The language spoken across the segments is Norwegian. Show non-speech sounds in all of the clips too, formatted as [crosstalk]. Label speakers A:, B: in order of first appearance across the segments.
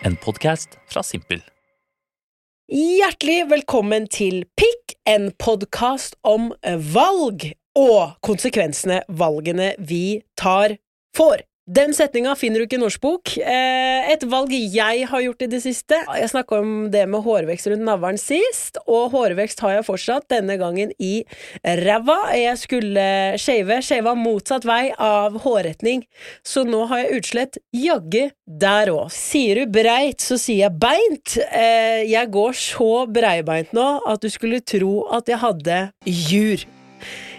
A: En podkast fra Simpel.
B: Hjertelig velkommen til Pikk, en podkast om valg og konsekvensene valgene vi tar, får. Den setninga finner du ikke i norsk bok. Eh, et valg jeg har gjort i det siste. Jeg snakka om det med hårvekst rundt navlen sist, og hårvekst har jeg fortsatt, denne gangen i ræva. Jeg skulle shave, shava motsatt vei av hårretning, så nå har jeg utslett jaggu der òg. Sier du breit, så sier jeg beint. Eh, jeg går så breibeint nå at du skulle tro at jeg hadde jur.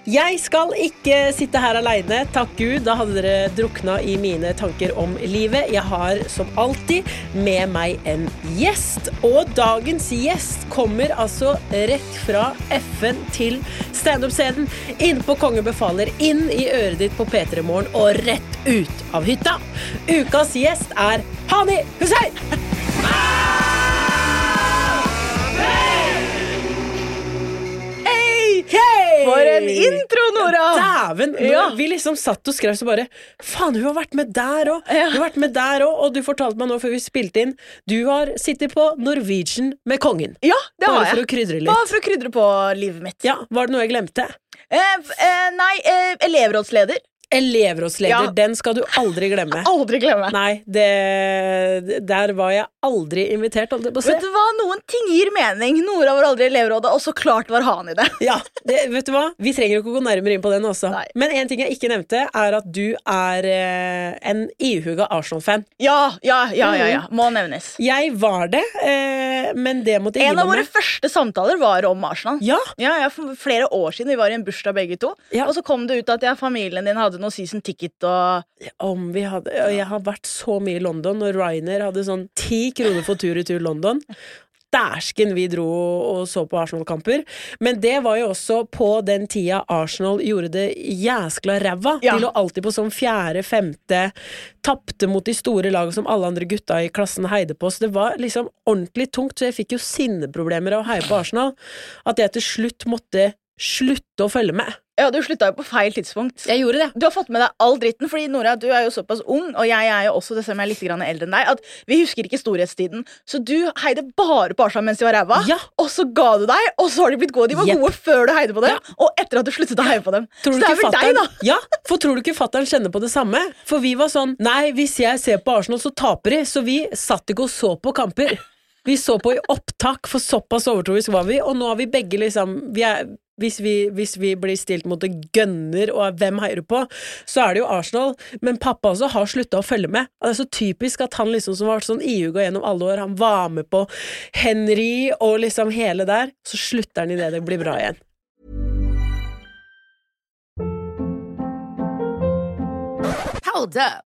B: Jeg skal ikke sitte her aleine, takk Gud, da hadde dere drukna i mine tanker om livet. Jeg har som alltid med meg en gjest, og dagens gjest kommer altså rett fra FN til standup-scenen. Inn på Kongen befaler, inn i øret ditt på P3 Morgen og rett ut av hytta. Ukas gjest er Hani Hussein! Hei! Hei!
C: For en intro, Nora!
B: Dæven!
C: Ja.
B: Vi liksom satt og skrev så bare Faen, hun har vært med der òg!
C: Ja.
B: Hun har vært med der òg! Og du fortalte meg nå før vi spilte inn Du har sittet på Norwegian med kongen.
C: Ja, det
B: Bare
C: har
B: for
C: jeg.
B: å krydre
C: Bare for å krydre på livet mitt.
B: Ja, Var det noe jeg glemte?
C: Eh, eh, nei, eh, elevrådsleder.
B: Elevrådsleder.
C: Ja.
B: Den skal du aldri glemme. [laughs]
C: Aldri glemme.
B: Nei, det Der var jeg aldri invitert, Aldri.
C: Vet du hva, Noen ting gir mening. Nora var aldri i elevrådet, og så klart var han i det. [laughs]
B: Ja, det, vet du hva? Vi trenger ikke å gå nærmere inn på den også.
C: Nei.
B: Men en ting jeg ikke nevnte, er at du er eh, en ihuga Arsenal-fan.
C: Ja, ja, ja, ja, ja. Må nevnes.
B: Jeg var det, eh, men det måtte jeg gi
C: En av våre
B: med.
C: første samtaler var om Arsenal.
B: Ja,
C: Ja, ja, For flere år siden. Vi var i en bursdag begge to. Og så kom det ut at familien din hadde noe season ticket og
B: om vi hadde og Jeg har vært så mye i London, og Ryanair hadde sånn ti kroner for tur i tur London. Dæsken vi dro og så på Arsenal-kamper. Men det var jo også på den tida Arsenal gjorde det jæskla ræva.
C: Ja.
B: De lå alltid på sånn fjerde-femte. Tapte mot de store lagene som alle andre gutta i klassen heide på. Så det var liksom ordentlig tungt, så jeg fikk jo sinneproblemer av å heie på Arsenal. At jeg til slutt måtte slutte å følge med.
C: Ja, du slutta jo på feil tidspunkt.
B: Jeg gjorde det.
C: Du har fått med deg all dritten, fordi Nora, du er jo såpass ung, og jeg er jo også det jeg er litt grann eldre enn deg, at vi husker ikke storhetstiden. Så du heide bare på Arsenal mens de var ræva,
B: Ja.
C: og så ga du deg, og så har de blitt gode. De var
B: yep.
C: gode før du heide på dem,
B: Ja.
C: og etter at du sluttet å heie på dem.
B: Tror
C: så det er vel deg, da.
B: Ja, for tror du ikke fatter'n kjenner på det samme? For vi var sånn Nei, hvis jeg ser på Arsenal, så taper de. Så vi satt ikke og så på kamper. Vi så på i opptak, for såpass overtroisk var vi. Og nå har vi begge liksom vi er, hvis, vi, hvis vi blir stilt mot en gønner, og hvem heier du på, så er det jo Arsenal. Men pappa også har slutta å følge med. Og Det er så typisk at han liksom som har vært sånn ihuga gjennom alle år, han var med på Henry og liksom hele der. Så slutter han idet det blir bra igjen.
D: Hold up.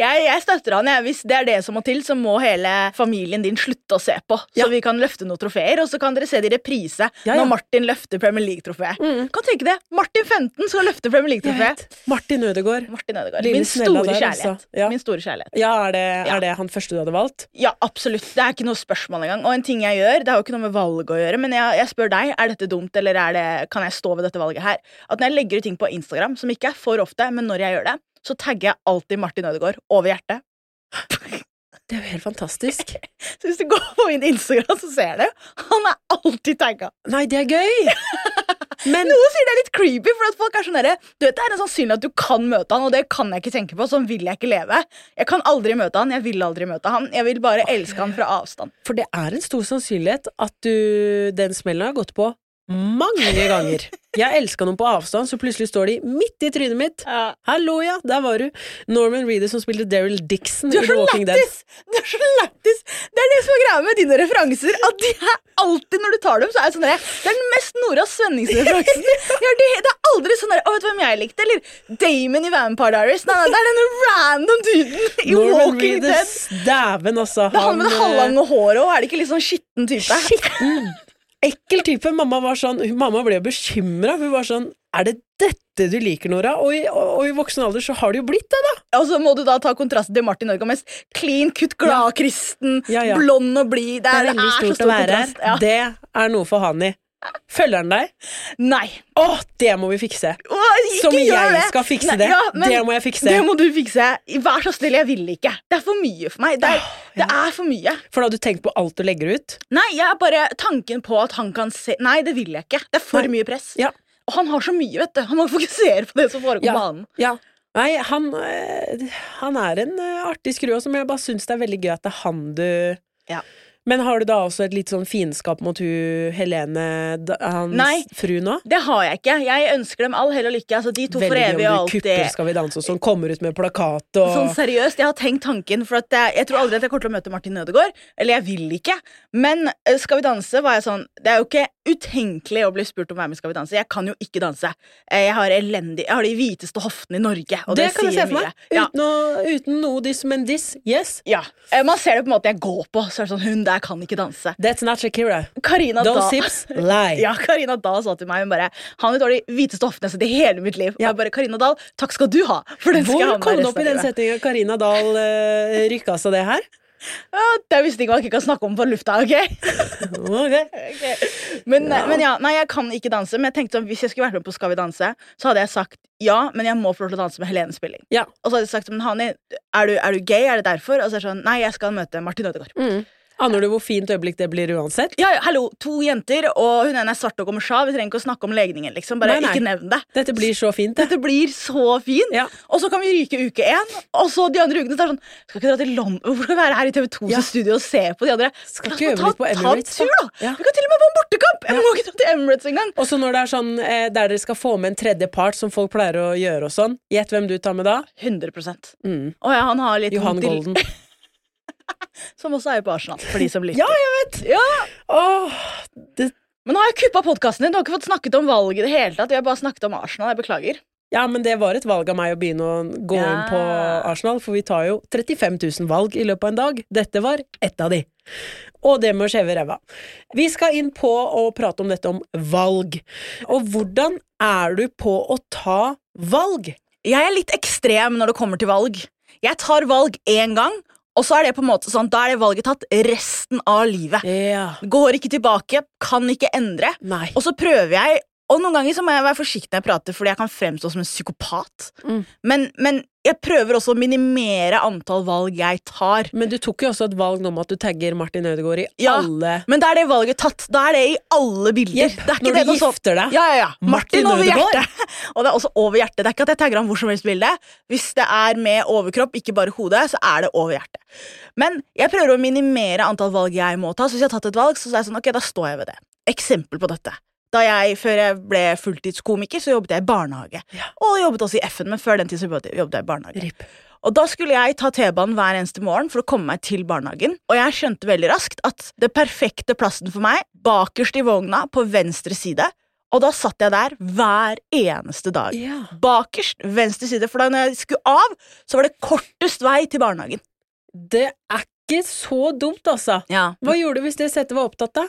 C: Jeg, jeg støtter han. Jeg. Hvis det er det som må til, så må hele familien din slutte å se på. Så
B: Ja.
C: vi kan løfte noen trofeer, og så kan dere se det i reprise
B: Ja,
C: når Martin løfter Premier League-trofeet. Kan tenke det. Martin 15 skal løfte Premier League-trofeet.
B: Martin Ødegaard.
C: Martin Ødegaard. Min store
B: der, altså.
C: Min store kjærlighet.
B: Ja, er det, er det han første du hadde valgt?
C: Ja, absolutt. Det er ikke noe spørsmål engang. Og en ting jeg gjør, det har jo ikke noe med valg å gjøre, men jeg, jeg spør deg, er dette dumt, eller er det, kan jeg stå ved dette valget her? At når jeg legger ut ting på Instagram, som ikke er for ofte, men når jeg gjør det, så tagger jeg alltid Martin Ødegaard over hjertet.
B: Det er jo helt fantastisk. [laughs]
C: Så hvis du går på min Instagram, så ser du. Han er alltid tagga.
B: Nei, det er gøy! Men
C: Noen sier det er litt creepy, for at folk er sånn derre Du vet, Det er en sannsynlig at du kan møte han, og det kan jeg ikke tenke på. Sånn vil jeg ikke leve. Jeg kan aldri møte han, jeg vil aldri møte han. Jeg vil bare elske han fra avstand.
B: For det er en stor sannsynlighet at du den smellen har gått på mange ganger. Jeg elska noen på avstand, så plutselig står de midt i trynet mitt. Hallo, ja, der var du. Norman Reeder som spilte Daryl Dixon
C: Du
B: i The Walking Dead.
C: Du er så lættis! Det er det som er greia med dine referanser. At de er alltid, når du tar dem, så er det sånn Det er den mest Nora Svenningsen-referansen. [laughs] Ja, det, det er aldri sånn derre Å, vet du hvem jeg likte? Eller Damon i Vampire Diaries. Nei, nei, det er denne random duden i
B: Norman
C: Walking
B: Reedus,
C: Dead.
B: dæven, altså.
C: Det er han med det
B: eh,
C: halvlange håret òg. Er det ikke litt sånn skitten type?
B: skitten, ekkel type. Mamma var sånn Mamma ble bekymra. Hun var sånn Er det dette du liker, Nora? Og i, og, og i voksen alder så har det jo blitt det, da.
C: Og så må du da ta kontrasten til Martin Norgård. Clean kutt, gladkristen,
B: Ja, ja.
C: blond og blid. Det
B: Det
C: er,
B: er veldig
C: så
B: stort
C: stor
B: å være her.
C: kontrast. Ja.
B: Det er noe for Hani. Følger han deg?
C: Nei.
B: Å, det må vi fikse!
C: Å, ikke
B: Som jeg
C: det.
B: skal fikse
C: Nei,
B: det.
C: ja,
B: det må jeg fikse.
C: Det må du fikse. Vær så snill, jeg vil ikke. Det er for mye for meg. Det er, det er for mye.
B: For da har du tenkt på alt du legger ut?
C: Nei, jeg er bare tanken på at han kan se Nei, det vil jeg ikke. Det er for
B: Nei.
C: mye press.
B: Ja.
C: Og han har så mye, vet du. Han må fokusere på det som foregår
B: Ja.
C: på banen.
B: Ja. Nei, han, eh, han er en eh, artig skrue men jeg bare syns det er veldig gøy at det er han du
C: Ja.
B: Men har du da også et litt sånn fiendskap mot hun Helene, hans
C: Nei.
B: fru nå?
C: Det har jeg ikke. Jeg ønsker dem all hell og lykke. Altså, de to for evig og
B: du kupper. Skal vi danse og sånn, kommer ut med plakat og
C: Sånn seriøst, Jeg har tenkt tanken, for jeg, jeg tror aldri at jeg kommer til å møte Martin Ødegaard. Eller jeg vil ikke. Men eh, Skal vi danse var jeg sånn Det er jo ikke utenkelig å bli spurt om å være med Skal vi danse. Jeg kan jo ikke danse. Eh, Jeg har elendig Jeg har de hviteste hoftene i Norge, og det,
B: det, kan jeg se for meg.
C: Ja.
B: Uten, å, uten noe diss, men diss. Yes.
C: ja. Eh, Man ser det på en måte jeg går på. Så er det sånn Hun der kan ikke danse.
B: That's not Shakira.
C: Karina
B: Those
C: Da
B: hips [laughs] lie.
C: ja, Karina Dahl sa til meg hun bare Han har de hviteste hoftene jeg har sett i hele mitt liv.
B: Ja.
C: jeg bare, Karina Dahl, takk skal du ha. For den skal
B: Hvor kom du opp i den settinga Karina Dahl uh, rykka seg det her?
C: Ja, jeg ikke hva jeg kan snakke om på lufta. ok? [laughs]
B: Ok.
C: Men, men ja, nei, jeg kan ikke danse. Men jeg tenkte sånn, hvis jeg skulle vært med på Skal vi danse, så hadde jeg sagt ja, men jeg må få lov til å danse med Helene Spilling.
B: Ja.
C: Og så hadde jeg sagt men Hani, er du, er du gay? Er det derfor? Og så er det sånn, nei, jeg skal møte Martin Ødegaard.
B: Mm. Aner du hvor fint øyeblikk det blir uansett?
C: Ja, ja, hallo, to jenter, og hun ene er svart og kommer sja. Vi trenger ikke å snakke om legningen, liksom. Bare
B: Nei, nei.
C: ikke nevn det.
B: Dette blir så fint, det.
C: Dette blir så fint.
B: Ja.
C: Og så kan vi ryke uke én, og så de andre ukene så er det sånn Skal ikke dra til London Hvorfor skal vi være her i TV2
B: Ja.
C: studio og se på de andre?
B: Skal ikke øve litt på Emirates,
C: Ta en tur, da! Vi kan til og med få en bortekamp! Jeg må ikke dra til Emirates engang.
B: Og så når det er sånn eh, der dere skal få med en tredje part, som folk pleier å gjøre og sånn, gjett hvem du tar med da?
C: 100
B: Mm.
C: Å ja, han har litt
B: Johan Golden. [laughs] [laughs]
C: Som også er på Arsenal, for de som lytter.
B: Ja, jeg vet!
C: Ja.
B: Åh, det,
C: Men nå har jeg kuppa podkasten din. Du har ikke fått snakket om valget i det hele tatt. Vi har bare snakket om Arsenal. Jeg beklager.
B: ja, men det var et valg av meg å begynne å gå
C: Ja.
B: inn på Arsenal, for vi tar jo 35 000 valg i løpet av en dag. Dette var ett av de. Og det med å skjeve ræva. Vi skal inn på å prate om dette om valg. Og hvordan er du på å ta valg?
C: Jeg er litt ekstrem når det kommer til valg. Jeg tar valg én gang, og så er det på en måte sånn, da er det valget tatt resten av livet.
B: Yeah.
C: Går ikke tilbake, kan ikke endre.
B: Nei.
C: Og så prøver jeg Og noen ganger så må jeg være forsiktig når jeg prater, fordi jeg kan fremstå som en psykopat.
B: Mm.
C: Men, men jeg prøver også å minimere antall valg jeg tar.
B: Men du tok jo også et valg nå om at du tagger Martin Ødegaard i
C: Ja.
B: alle
C: Men da er det valget tatt. Da er det i alle bilder. Yep,
B: når
C: det
B: du gifter deg.
C: Ja, ja, ja. Martin,
B: Martin
C: over hjertet. [laughs] Og det er også over hjertet. Det er ikke at jeg tagger ham hvor som helst bilde. Hvis det er med overkropp, ikke bare hodet, så er det over hjertet. Men jeg prøver å minimere antall valg jeg må ta. Så hvis jeg har tatt et valg, så er jeg sånn, ok, da står jeg ved det. Eksempel på dette. Da jeg, Før jeg ble fulltidskomiker, så jobbet jeg i barnehage.
B: Ja.
C: Og jobbet også i FN, men før den tid så jobbet jeg i barnehage.
B: Rip.
C: Og da skulle jeg ta T-banen hver eneste morgen for å komme meg til barnehagen. Og jeg skjønte veldig raskt at det perfekte plassen for meg, bakerst i vogna på venstre side. Og da satt jeg der hver eneste dag.
B: Ja.
C: Bakerst, venstre side. For da når jeg skulle av, så var det kortest vei til barnehagen.
B: Det er ikke så dumt, altså.
C: Ja.
B: Hva gjorde du hvis det settet var opptatt, da?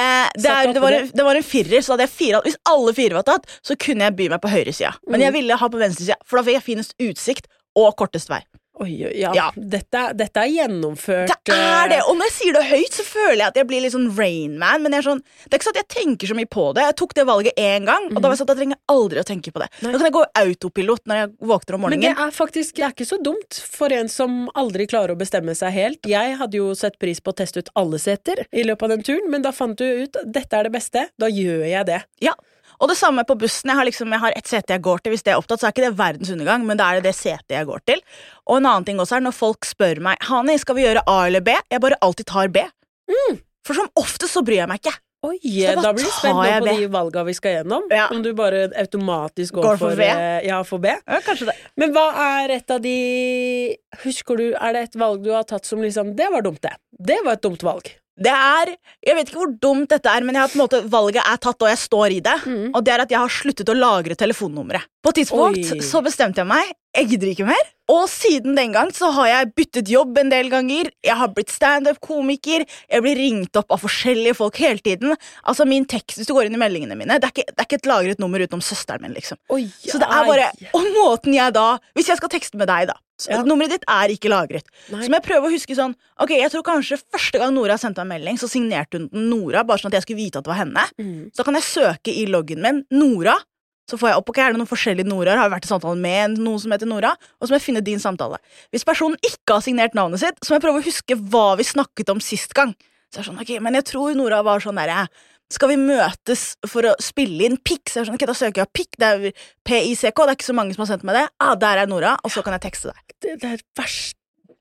C: Eh, det, er, det, var en, det var en firer, så hadde jeg fire Hvis alle fire var tatt, så kunne jeg by meg på høyresida. Men
B: Mm.
C: jeg ville ha på venstresida, for da fikk jeg finest utsikt og kortest vei.
B: Oi, oi, ja.
C: Ja.
B: Dette, dette er gjennomført
C: Det er det!
B: eh,
C: Og når jeg sier det høyt, så føler jeg at jeg blir litt sånn Rainman. Men jeg er sånn, det er ikke sånn at jeg tenker så mye på det. Jeg tok det valget én gang, og da var jeg sånn at jeg trenger aldri å tenke på det.
B: Nei.
C: Da kan jeg gå autopilot når jeg våkner om morgenen.
B: Men det er faktisk det er ikke så dumt for en som aldri klarer å bestemme seg helt. Jeg hadde jo sett pris på å teste ut alle seter i løpet av den turen, men da fant du ut dette er det beste. Da gjør jeg det.
C: Ja. Og det samme på bussen. Jeg har liksom, jeg har et sete jeg går til. Hvis det er opptatt, så er ikke det verdens undergang, men da er det det setet jeg går til. Og en annen ting også er når folk spør meg Hani, skal vi gjøre A eller B, jeg bare alltid tar B. For som oftest så bryr jeg meg ikke.
B: Oi,
C: Så da
B: da blir det
C: jeg
B: på de valga vi skal gjennom.
C: Ja.
B: Om du bare automatisk går,
C: Går for B?
B: eh, Ja, for B.
C: Ja.
B: Men hva er et av de Husker du, er det et valg du har tatt som liksom Det var dumt, det. Det var et dumt valg.
C: Det er, Jeg vet ikke hvor dumt dette er, men jeg har på en måte, valget er tatt, og jeg står i det.
B: Mm.
C: Og det er at jeg har sluttet å lagre telefonnummeret. På et tidspunkt
B: Oi.
C: så bestemte jeg meg. Jeg gidder ikke mer. Og siden den gang så har jeg byttet jobb en del ganger. Jeg har blitt standup-komiker. Jeg blir ringt opp av forskjellige folk hele tiden. Altså min tekst, Hvis du går inn i meldingene mine, det er ikke, det er ikke et lagret nummer utenom søsteren min. liksom
B: Oi,
C: Så det er bare, Og måten jeg da Hvis jeg skal tekste med deg, da.
B: Ja.
C: Nummeret ditt er ikke lagret.
B: Nei.
C: Så må jeg prøve å huske sånn Ok, jeg tror kanskje første gang Nora sendte en melding, så signerte hun den Nora, bare sånn at jeg skulle vite at det var henne.
B: Mm.
C: Så kan jeg søke i loggen min Nora. Så får jeg opp, ok, Er det noen forskjellige Noraer? Har jeg vært i samtale med noen som heter Nora? Og så må jeg finne din samtale. Hvis personen ikke har signert navnet sitt, så må jeg prøve å huske hva vi snakket om sist gang. Så jeg er sånn, ok, Men jeg tror Nora var sånn derre Skal vi møtes for å spille inn pikk? Så jeg er sånn, ok, Da søker jeg pikk. Det er PICK. Det er ikke så mange som har sendt meg det. Ah, der er Nora, og så kan jeg tekste deg.
B: Det, det er verst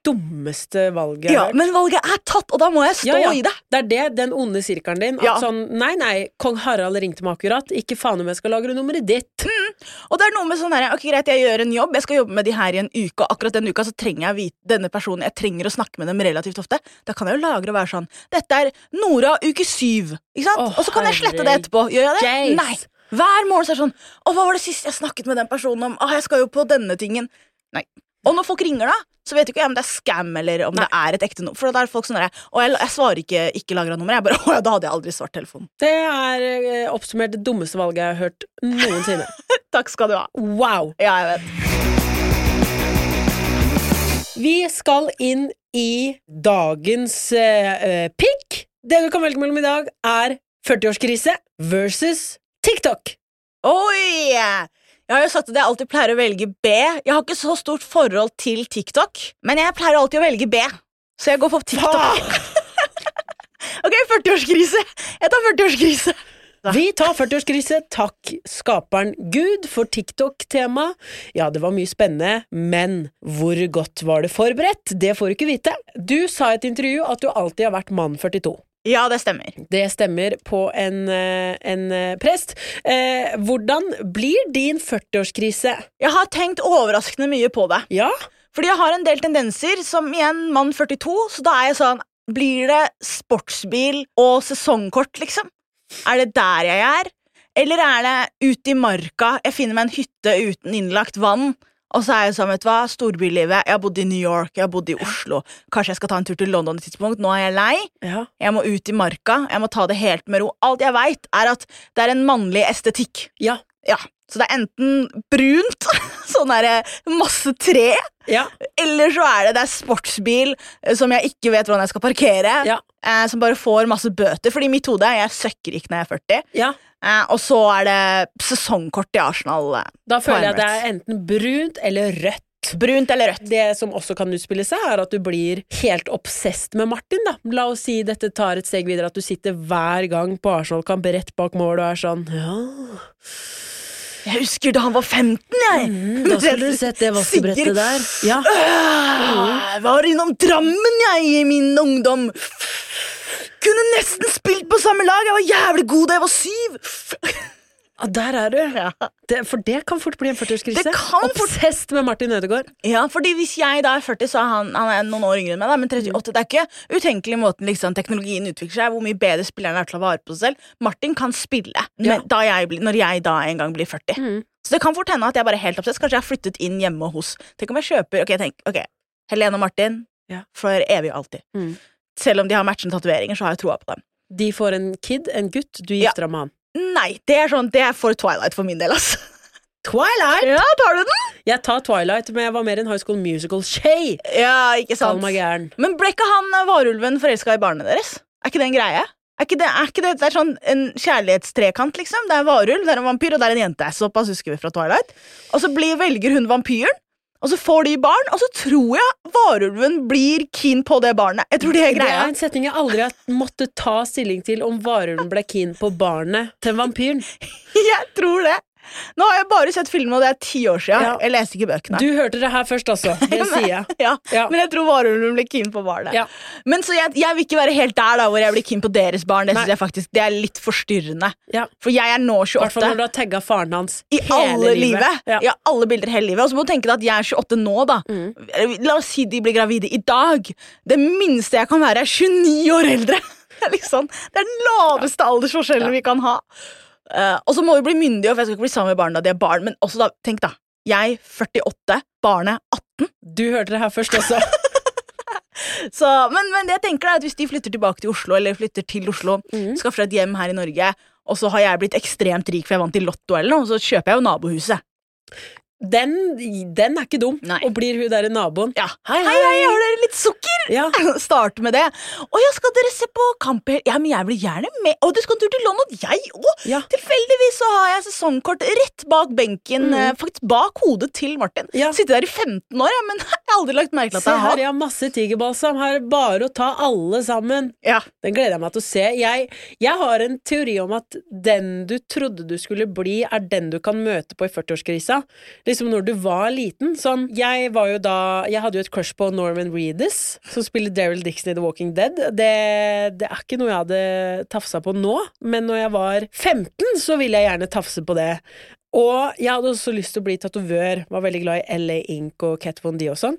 B: dummeste valget
C: Ja. Men valget er tatt, og da må jeg stå
B: Ja, ja.
C: i det.
B: Det er det, den onde sirkelen din. At
C: Ja.
B: sånn, nei, nei, kong Harald ringte meg akkurat. Ikke faen om jeg skal lagre nummeret ditt.
C: Og det er noe med sånn her, ok greit, jeg gjør en jobb, jeg skal jobbe med de her i en uke, og akkurat den uka så trenger jeg vite denne personen, jeg trenger å snakke med dem relativt ofte. Da kan jeg jo lagre og være sånn, dette er Nora uke syv, ikke sant?
B: Oh,
C: og så kan jeg slette det etterpå. Gjør jeg det?
B: herregays.
C: Nei. Hver morgen så er det sånn, å hva var det siste jeg snakket med den personen om? Å, jeg skal jo på denne tingen. Nei. Og når folk ringer da, så vet du ikke jeg om det er scam eller om det er et ekte nummer. For da er folk sånn og jeg, jeg svarer ikke ikke lagra nummer, jeg bare, å ja, da hadde jeg aldri svart telefonen.
B: Det er eh, oppsummert det dummeste valget jeg har hørt noensinne. [laughs]
C: Takk skal du ha.
B: Wow!
C: Ja, jeg vet.
B: Vi skal inn i dagens eh, pick. Det du kan velge mellom i dag, er 40-årskrise versus TikTok.
C: Oi! Jeg har jo sagt at jeg alltid pleier å velge B. Jeg har ikke så stort forhold til TikTok, men jeg pleier alltid å velge B. Så jeg går for TikTok. [laughs] ok, 40-årskrise. Jeg tar 40-årskrise.
B: Vi tar 40-årskrise. Takk skaperen Gud for TikTok-tema. Ja, det var mye spennende, men hvor godt var det forberedt? Det får du ikke vite. Du sa i et intervju at du alltid har vært mann 42.
C: Ja, det stemmer.
B: Det stemmer på en, eh, en eh, prest. Eh, hvordan blir din 40-årskrise?
C: Jeg har tenkt overraskende mye på det.
B: Ja?
C: Fordi jeg har en del tendenser som igjen mann 42, så da er jeg sånn Blir det sportsbil og sesongkort, liksom? Er det der jeg er? Eller er det ute i marka, jeg finner meg en hytte uten innlagt vann, og så er jeg sånn, vet du hva, storbylivet, jeg har bodd i New York, jeg har bodd i Oslo, kanskje jeg skal ta en tur til London et tidspunkt, nå er jeg lei,
B: Ja.
C: jeg må ut i marka, jeg må ta det helt med ro. Alt jeg veit, er at det er en mannlig estetikk.
B: Ja.
C: Ja, så det er enten brunt, [laughs] sånn derre masse tre,
B: Ja.
C: eller så er det, det er sportsbil eh, som jeg ikke vet hvordan jeg skal parkere.
B: Ja.
C: Eh, som bare får masse bøter. Fordi i mitt hode jeg søkker ikke når jeg er 40.
B: ja.
C: Eh, og så er det sesongkort i Arsenal. eh,
B: Da føler jeg at det er enten brunt eller rødt.
C: Brunt eller rødt.
B: Det som også kan utspille seg, er at du blir helt obsesst med Martin. da. La oss si dette tar et steg videre, at du sitter hver gang på Arsenal-kamp rett bak mål og er sånn Ja,
C: Jeg husker da han var 15, jeg!
B: mm, da skulle du sett det vaskebrettet der. Ja.
C: Ah, Jeg var innom Drammen, jeg, i min ungdom. Kunne nesten spilt på samme lag. Jeg var jævlig god da jeg var syv.
B: Ja, der er du.
C: Ja.
B: Det, for det kan fort bli en 40-årskrise.
C: Det kan fort-
B: Obsesst med Martin Ødegaard.
C: Ja, fordi hvis jeg da er 40, så er han, han er noen år yngre enn meg, da, men 38 Det er ikke utenkelig måten liksom, teknologien utvikler seg, hvor mye bedre spilleren er til å vare på seg selv. Martin kan spille
B: Ja.
C: jeg blir, når jeg da en gang blir 40.
B: Mm.
C: Så det kan fort hende at jeg bare er helt obsess. Kanskje jeg har flyttet inn hjemme hos Tenk om jeg kjøper Ok, tenk, okay. Helene og Martin
B: Ja.
C: for evig og alltid.
B: Mm.
C: Selv om de har matchende tatoveringer, så har jeg troa på dem.
B: De får en kid, en gutt, du gifter deg med han.
C: Nei, det er sånn, det er for Twilight for min del, altså.
B: Twilight!
C: Ja, tar du den?
B: Jeg tar Twilight, men jeg var mer en High School Musical-shay.
C: Ja, ikke sant. Men ble ikke han eh, varulven forelska i barnet deres? Er ikke det en greie? Er ikke det, er ikke det, det er sånn en kjærlighetstrekant, liksom? Det er en varulv, det er en vampyr, og det er en jente. Såpass husker vi fra Twilight. Og så blir, velger hun vampyren, og så får de barn, og så tror jeg varulven blir keen på det barnet. Jeg tror det er
B: Det
C: greia.
B: er en setning jeg aldri har måttet ta stilling til om varulven ble keen på barnet til vampyren. [laughs]
C: Jeg tror det. Nå har jeg bare sett filmen, og det er ti år siden.
B: Ja.
C: Jeg leste ikke bøkene.
B: Du hørte det her først, altså. Det sier jeg. [laughs]
C: ja.
B: Ja.
C: Men jeg tror varulven blir keen på barnet.
B: Ja.
C: Men så jeg, jeg vil ikke være helt der da hvor jeg blir keen på deres barn. Det
B: Nei.
C: synes jeg faktisk Det er litt forstyrrende.
B: Ja.
C: For jeg er nå
B: I hvert fall
C: 28.
B: når du har tagga faren hans
C: I
B: hele
C: alle livet.
B: Ja.
C: Ja. alle bilder hele livet. Og så må du tenke deg at jeg er 28 nå, da.
B: Mm.
C: La oss si de blir gravide i dag. Det minste jeg kan være, er 29 år eldre. [laughs] Det er liksom, det er den laveste aldersforskjellen vi kan ha. Eh, og så må vi bli myndige, for jeg skal ikke bli sammen med barn da de er barn. Men også da, tenk da. Jeg 48, barnet 18.
B: Du hørte det her først også. [laughs]
C: Så, men, men det jeg tenker er at hvis de flytter tilbake til Oslo, eller flytter til Oslo,
B: Mm.
C: skaffer seg et hjem her i Norge, og så har jeg blitt ekstremt rik for jeg vant i Lotto, eller noe, så kjøper jeg jo nabohuset.
B: Den, den er ikke dum.
C: Nei.
B: Og blir hun der naboen
C: Ja.
B: Hei,
C: Hei, hei, har dere litt sukker?
B: Ja. [laughs]
C: Start med det. Å ja, skal dere se på kamp? Ja, men jeg blir gjerne med. Å, du skal en tur til London? Jeg òg!
B: Ja.
C: Tilfeldigvis så har jeg sesongkort rett bak benken, eh, faktisk bak hodet til Martin.
B: Ja.
C: Sitter der i 15 år, ja, men [laughs] jeg har aldri lagt merke til at
B: Se her, jeg har masse tigerbalsam. Her er bare å ta alle sammen.
C: Ja.
B: Den gleder jeg meg til å se. Jeg, jeg har en teori om at den du trodde du skulle bli, er den du kan møte på i 40-årskrisa. Liksom når du var liten. Sånn, jeg var jo da Jeg hadde jo et crush på Norman Reedus, som spiller Daryl Dixon i The Walking Dead. Det, det er ikke noe jeg hadde tafsa på nå, men når jeg var 15, så ville jeg gjerne tafse på det. Og jeg hadde også lyst til å bli tatovør. Var veldig glad i LA Ink og Cat Von D og sånn.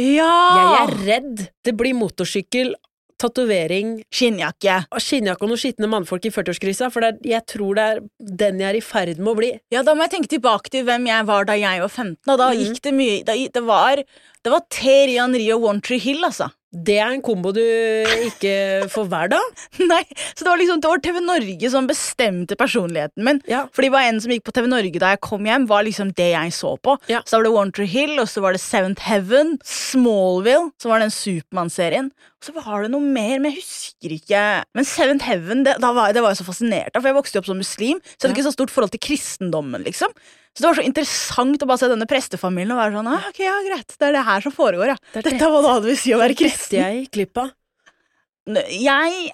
C: ja.
B: Jeg er redd det blir motorsykkel, tatovering
C: Skinnjakke.
B: og skinnjakke og noen skitne mannfolk i 40-årskrisa, for det er, jeg tror det er den jeg er i ferd med å bli.
C: Ja, da må jeg tenke tilbake til hvem jeg var da jeg var 15. Og da
B: mm.
C: gikk det mye da, Det var, det var Terian Rio One Tree Hill, altså.
B: Det er en kombo du ikke får hver dag. [laughs]
C: Nei, så det var liksom Det var TV Norge som bestemte personligheten min.
B: Ja.
C: For det var en som gikk på TV Norge da jeg kom hjem, var liksom det jeg så på.
B: Ja.
C: Så da var det One Tree Hill, og så var det Seventh Heaven, Smallville, så var det den Supermann-serien. Og så var det noe mer, men jeg husker ikke. Men Seventh Heaven, det, var, det var jeg så fascinert av, for jeg vokste jo opp som muslim, så jeg hadde
B: Ja.
C: ikke så stort forhold til kristendommen, liksom. Så det var så interessant å bare se denne prestefamilien og være sånn ah, ok, ja, greit, det er det her som foregår, ja.
B: Det er
C: Dette
B: det-
C: er hva det hadde vil si å være kristen.
B: jeg glipp av.
C: Jeg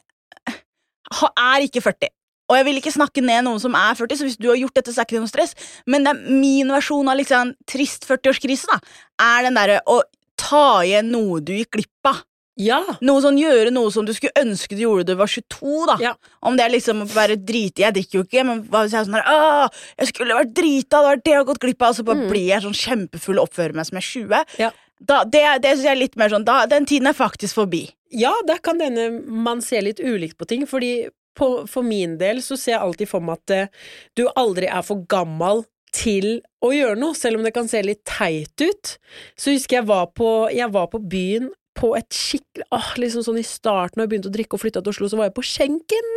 C: er ikke 40. Og jeg vil ikke snakke ned noen som er 40, så hvis du har gjort dette, så er det ikke noe stress. Men det er min versjon av liksom trist 40-årskrise, da, er den derre å ta igjen noe du gikk glipp av.
B: Ja.
C: Noe sånn, Gjøre noe som du skulle ønske du gjorde da du var 22. da
B: Ja.
C: Om det er liksom å være drita Jeg drikker jo ikke, men hva hvis jeg er sånn her jeg skulle vært drita, det var det jeg har gått glipp av, og så bare blir jeg sånn kjempefull og oppfører meg som jeg er 20.
B: Ja.
C: Da, det det syns jeg er litt mer sånn da, Den tiden er faktisk forbi.
B: Ja, der kan denne man se litt ulikt på ting, fordi på, for min del så ser jeg alltid for meg at uh, du aldri er for gammel til å gjøre noe, selv om det kan se litt teit ut. Så husker jeg var på, jeg var på byen på et skikkelig åh, liksom sånn I starten, når jeg begynte å drikke og flytta til Oslo, så var jeg på Skjenken,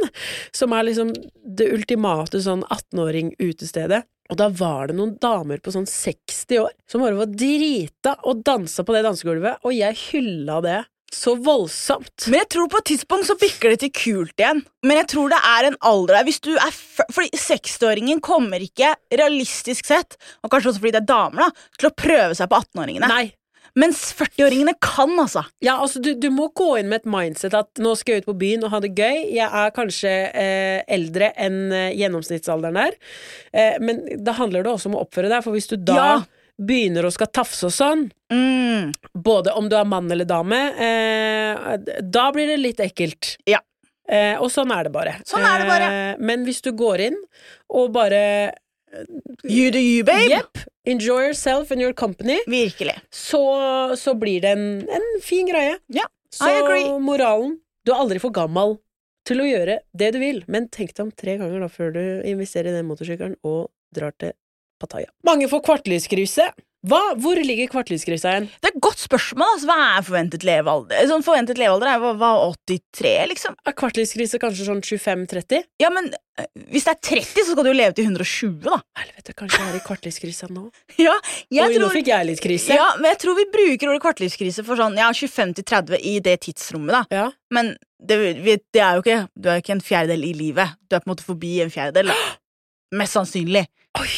B: som er liksom det ultimate sånn 18-åring-utestedet. Og da var det noen damer på sånn 60 år som bare var drita og dansa på det dansegulvet, og jeg hylla det så voldsomt.
C: Men jeg tror på et tidspunkt så bikker det til kult igjen. Men jeg tror det er en alder der hvis du er Fordi 60-åringen kommer ikke, realistisk sett, og kanskje også fordi det er damer, da, til å prøve seg på 18-åringene.
B: Nei.
C: Mens 40-åringene kan, altså.
B: Ja, altså du, du må gå inn med et mindset at nå skal jeg ut på byen og ha det gøy. Jeg er kanskje eh, eldre enn eh, gjennomsnittsalderen der, eh, men da handler det også om å oppføre deg, for hvis du da
C: Ja.
B: begynner å skal tafse og sånn,
C: Mm.
B: både om du er mann eller dame, eh, da blir det litt ekkelt.
C: Ja.
B: Eh, og sånn er det bare.
C: Sånn er det bare.
B: Eh, men hvis du går inn og bare
C: You do you, babe.
B: Yep. Enjoy yourself and your company.
C: Virkelig.
B: Så, så blir det en, en fin greie.
C: Ja,
B: Så
C: I agree.
B: moralen Du er aldri for gammel til å gjøre det du vil, men tenk deg om tre ganger da før du investerer i den motorsykkelen og drar til Pattaya. Mange får kvartlyskrysset. Hva? Hvor ligger kvartlivskrisa igjen?
C: Det er et godt spørsmål. Altså. Hva er forventet levealder? Sånn forventet levealder er hva, hva, 83, liksom?
B: Er kvartlivskrise kanskje sånn 25-30?
C: Ja, men eh, hvis det er 30, så skal du jo leve til 120, da.
B: Helvete, kanskje jeg er i kvartlivskrisa nå? [laughs]
C: Ja, jeg
B: Oi, nå fikk jeg litt krise.
C: ja, men jeg tror vi bruker ordet kvartlivskrise for sånn ja, 25 til 30 i det tidsrommet, da.
B: Ja.
C: Men det, det er jo ikke Du er jo ikke en fjerdedel i livet. Du er på en måte forbi en fjerdedel. Da. [gasps] Mest sannsynlig.
B: Oi!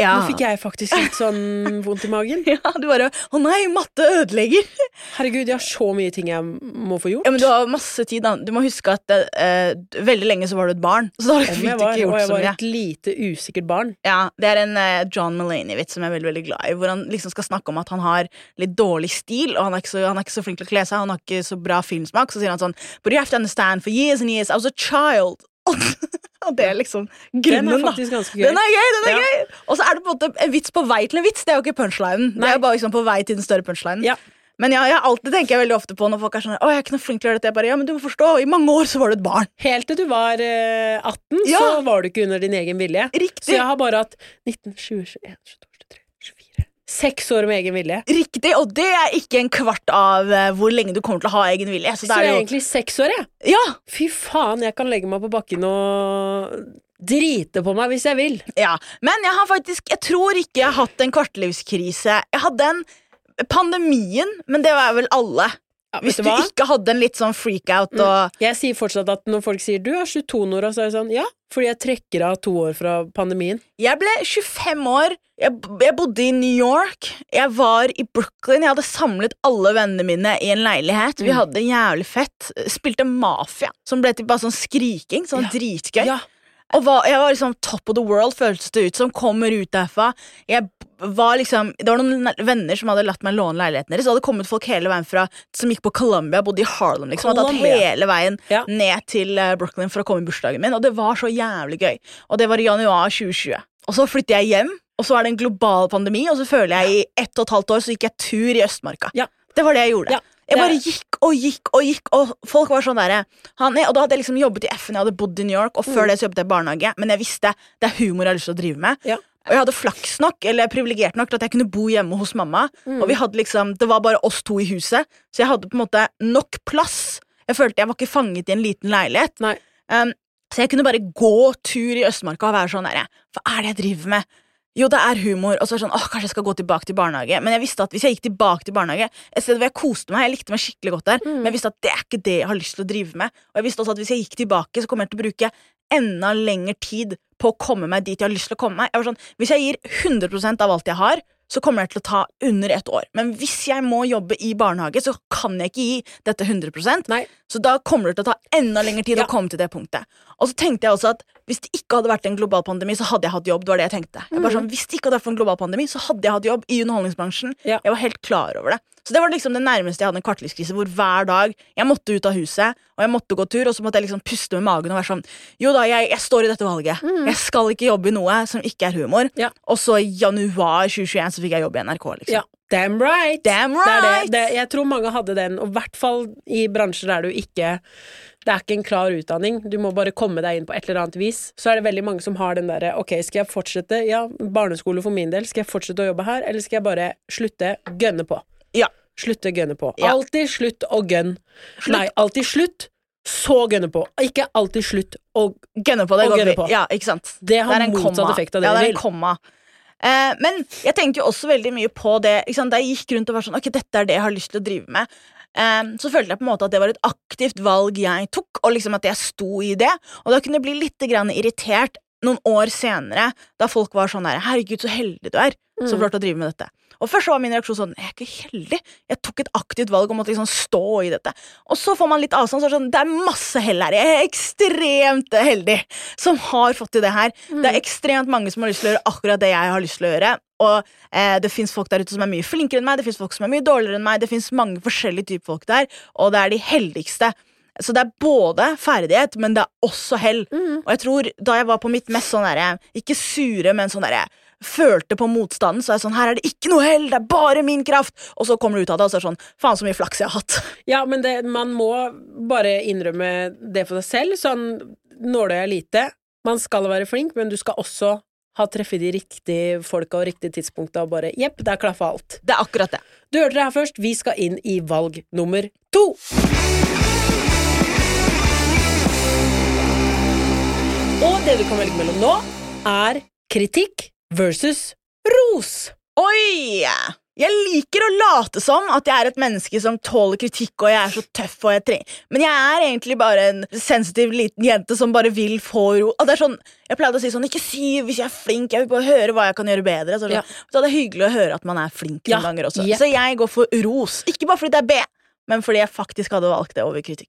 C: Ja.
B: Nå fikk jeg faktisk litt sånn vondt i magen. [laughs]
C: ja, du bare Å nei, matte ødelegger. [laughs]
B: Herregud, jeg har så mye ting jeg må få gjort.
C: Ja, men Du har masse tid. da Du må huske at eh, veldig lenge så var du et barn. Så da
B: har
C: du
B: var,
C: ikke
B: og
C: gjort
B: jeg var et lite usikkert barn.
C: Ja, Det er en eh, John Mulaney-vits som jeg er veldig veldig glad i. Hvor han liksom skal snakke om at han har litt dårlig stil, og han er ikke så, han er ikke så flink til å kle seg. Han har ikke så bra filmsmak. Så sier han sånn But you have to understand, for years and years I was a child. Og det er liksom
B: Den
C: grunnen,
B: faktisk
C: da.
B: ganske gøy.
C: Den er gøy! den er
B: Ja.
C: gøy Og så er det på en måte en vits på vei til en vits. Det er jo ikke punchlinen. Det er jo bare liksom på vei til den større punchlinen.
B: Ja.
C: Men ja, jeg alltid tenker jeg veldig ofte på når folk er sånn Å, jeg er ikke noe flink til å gjøre dette. Jeg bare, ja, men du må forstå, I mange år så var du et barn.
B: Helt til du var eh, 18,
C: Ja.
B: så var du ikke under din egen vilje.
C: Riktig.
B: Så jeg har bare hatt 19, 20, 21, 22, 23, 24 Seks år med egen vilje.
C: Riktig, Og det er ikke en kvart av eh, hvor lenge du kommer til å ha egen vilje. Så
B: Så jeg
C: er
B: er
C: jo
B: egentlig seks år, jeg.
C: Ja,
B: Fy faen, jeg kan legge meg på bakken og drite på meg hvis jeg vil.
C: ja. Men jeg har faktisk Jeg tror ikke jeg har hatt en kvartlivskrise. Jeg hadde en pandemien, men det var vel alle. Hvis du ikke hadde en litt sånn freakout og
B: Jeg sier fortsatt at når folk sier 'du er 22 år', så er jeg sånn ja, fordi jeg trekker av to år fra pandemien.
C: Jeg ble 25 år. Jeg, jeg bodde i New York. Jeg var i Brooklyn. Jeg hadde samlet alle vennene mine i en leilighet. Vi
B: Mm.
C: hadde jævlig fett. Spilte Mafia, som ble til bare sånn skriking. Sånn
B: Ja.
C: dritgøy.
B: Ja.
C: Og var, jeg var liksom top of the world, føltes det ut som. Kommer ut derfra. Jeg var liksom Det var noen venner som hadde latt meg låne leiligheten deres. Det hadde kommet folk hele veien fra som gikk på Columbia, bodde i Harlem, liksom. Hadde tatt hele veien
B: Ja.
C: ned til eh, Brooklyn for å komme i bursdagen min. Og det var så jævlig gøy. Og det var i januar 2020. Og så flytter jeg hjem, og så er det en global pandemi, og så føler jeg i ett og et halvt år så gikk jeg tur i Østmarka.
B: Ja.
C: Det var det jeg gjorde.
B: Ja,
C: Jeg bare gikk og gikk og gikk, og folk var sånn derre er- Og da hadde jeg liksom jobbet i FN, jeg hadde bodd i New York, og før
B: Mm.
C: det så jobbet jeg i barnehage, men jeg visste det er humor jeg har lyst til å drive med.
B: Ja.
C: Og jeg hadde flaks nok, eller privilegert nok til at jeg kunne bo hjemme hos mamma.
B: Mm.
C: Og vi hadde liksom, det var bare oss to i huset, så jeg hadde på en måte nok plass. Jeg følte jeg var ikke fanget i en liten leilighet. Um, så jeg kunne bare gå tur i Østmarka og være sånn derre Hva er det jeg driver med? Jo, det er humor. Og så er det sånn, åh, kanskje jeg skal gå tilbake til barnehage. Men jeg visste at hvis jeg gikk tilbake til barnehage, et sted hvor jeg koste meg, jeg likte meg skikkelig godt der,
B: Mm.
C: men jeg visste at det er ikke det jeg har lyst til å drive med. Og jeg visste også at hvis jeg gikk tilbake, så kommer jeg til å bruke enda lengre tid på å komme meg dit jeg har lyst til å komme meg. Jeg var sånn, Hvis jeg gir 100% av alt jeg har, så kommer det til å ta under ett år. Men hvis jeg må jobbe i barnehage, så kan jeg ikke gi dette 100
B: Nei.
C: Så da kommer det til å ta enda lengre tid
B: Ja.
C: å komme til det punktet. Og så tenkte jeg også at hvis det ikke hadde vært en global pandemi, så hadde jeg hatt jobb. Det var det jeg tenkte. Jeg bare sånn, hvis det ikke hadde vært en global pandemi, så hadde jeg hatt jobb i underholdningsbransjen.
B: Ja.
C: Jeg var helt klar over det. Så det var liksom det nærmeste jeg hadde en kvartlivskrise, hvor hver dag jeg måtte ut av huset, og jeg måtte gå tur, og så måtte jeg liksom puste med magen og være sånn Jo da, jeg, jeg står i dette valget. Jeg skal ikke jobbe i noe som ikke er humor.
B: Ja.
C: Og så i januar 2021 så fikk jeg jobb i NRK, liksom.
B: Ja. Damn right!
C: Damn
B: Det er det. Det, jeg tror mange hadde den, og i hvert fall i bransjer der du ikke Det er ikke en klar utdanning, du må bare komme deg inn på et eller annet vis. Så er det veldig mange som har den derre Ok, skal jeg fortsette? Ja, barneskole for min del. Skal jeg fortsette å jobbe her, eller skal jeg bare slutte? Gønne på.
C: Ja.
B: Slutte gønne på.
C: Ja.
B: Alltid slutt å gønn.
C: Slutt.
B: Nei, alltid slutt, så gønne på. Ikke alltid slutt å
C: Gønne på det. går
B: gønne på.
C: Ja, ikke sant?
B: Det har
C: Det
B: motsatt
C: komma.
B: effekt av det
C: ja, det er en komma. Eh, men jeg tenkte jo også veldig mye på det? Da jeg gikk rundt og var sånn Ok, dette er det jeg har lyst til å drive med. eh, så følte jeg på en måte at det var et aktivt valg jeg tok, og liksom at jeg sto i det. Og da kunne jeg bli litt grann irritert noen år senere, da folk var sånn der Herregud, så heldig du er
B: Mm.
C: som klarte å drive med dette. Og Først så var min reaksjon sånn Jeg er ikke heldig. Jeg tok et aktivt valg om å liksom stå i dette. Og så får man litt avstand, så er det sånn Det er masse hell her. Jeg er ekstremt heldig som har fått til det her. Det er ekstremt mange som har lyst til å gjøre akkurat det jeg har lyst til å gjøre. Og eh, det fins folk der ute som er mye flinkere enn meg, det fins folk som er mye dårligere enn meg, det fins mange forskjellige typer folk der, og det er de heldigste. Så det er både ferdighet, men det er også hell. Og jeg tror da jeg var på mitt mest sånn derre Ikke sure, men sånn derre Følte på motstanden, så er jeg sånn Her er det ikke noe hell, det er bare min kraft! Og så kommer du ut av det, og så er det sånn Faen, så mye flaks jeg har hatt. [laughs]
B: Ja, men det, man må bare innrømme det for seg selv. Sånn nåløyet er lite. Man skal være flink, men du skal også ha treffet de riktige folka og riktige tidspunkta og bare Jepp, der klaffa alt.
C: Det er akkurat det.
B: Du hørte det her først. Vi skal inn i valg nummer to. Og det du kan velge mellom nå, er kritikk versus ros.
C: Oi! Jeg liker å late som at jeg er et menneske som tåler kritikk, og jeg er så tøff. og jeg trenger Men jeg er egentlig bare en sensitiv liten jente som bare vil få ro. Og det er sånn, Jeg pleide å si sånn Ikke si hvis jeg er flink, jeg vil bare høre hva jeg kan gjøre bedre. Så,
B: Ja.
C: så det er hyggelig å høre at man er flink
B: Ja,
C: noen ganger også.
B: Yep.
C: Så jeg går for ros. Ikke bare fordi det er B, men fordi jeg faktisk hadde valgt det over kritikk.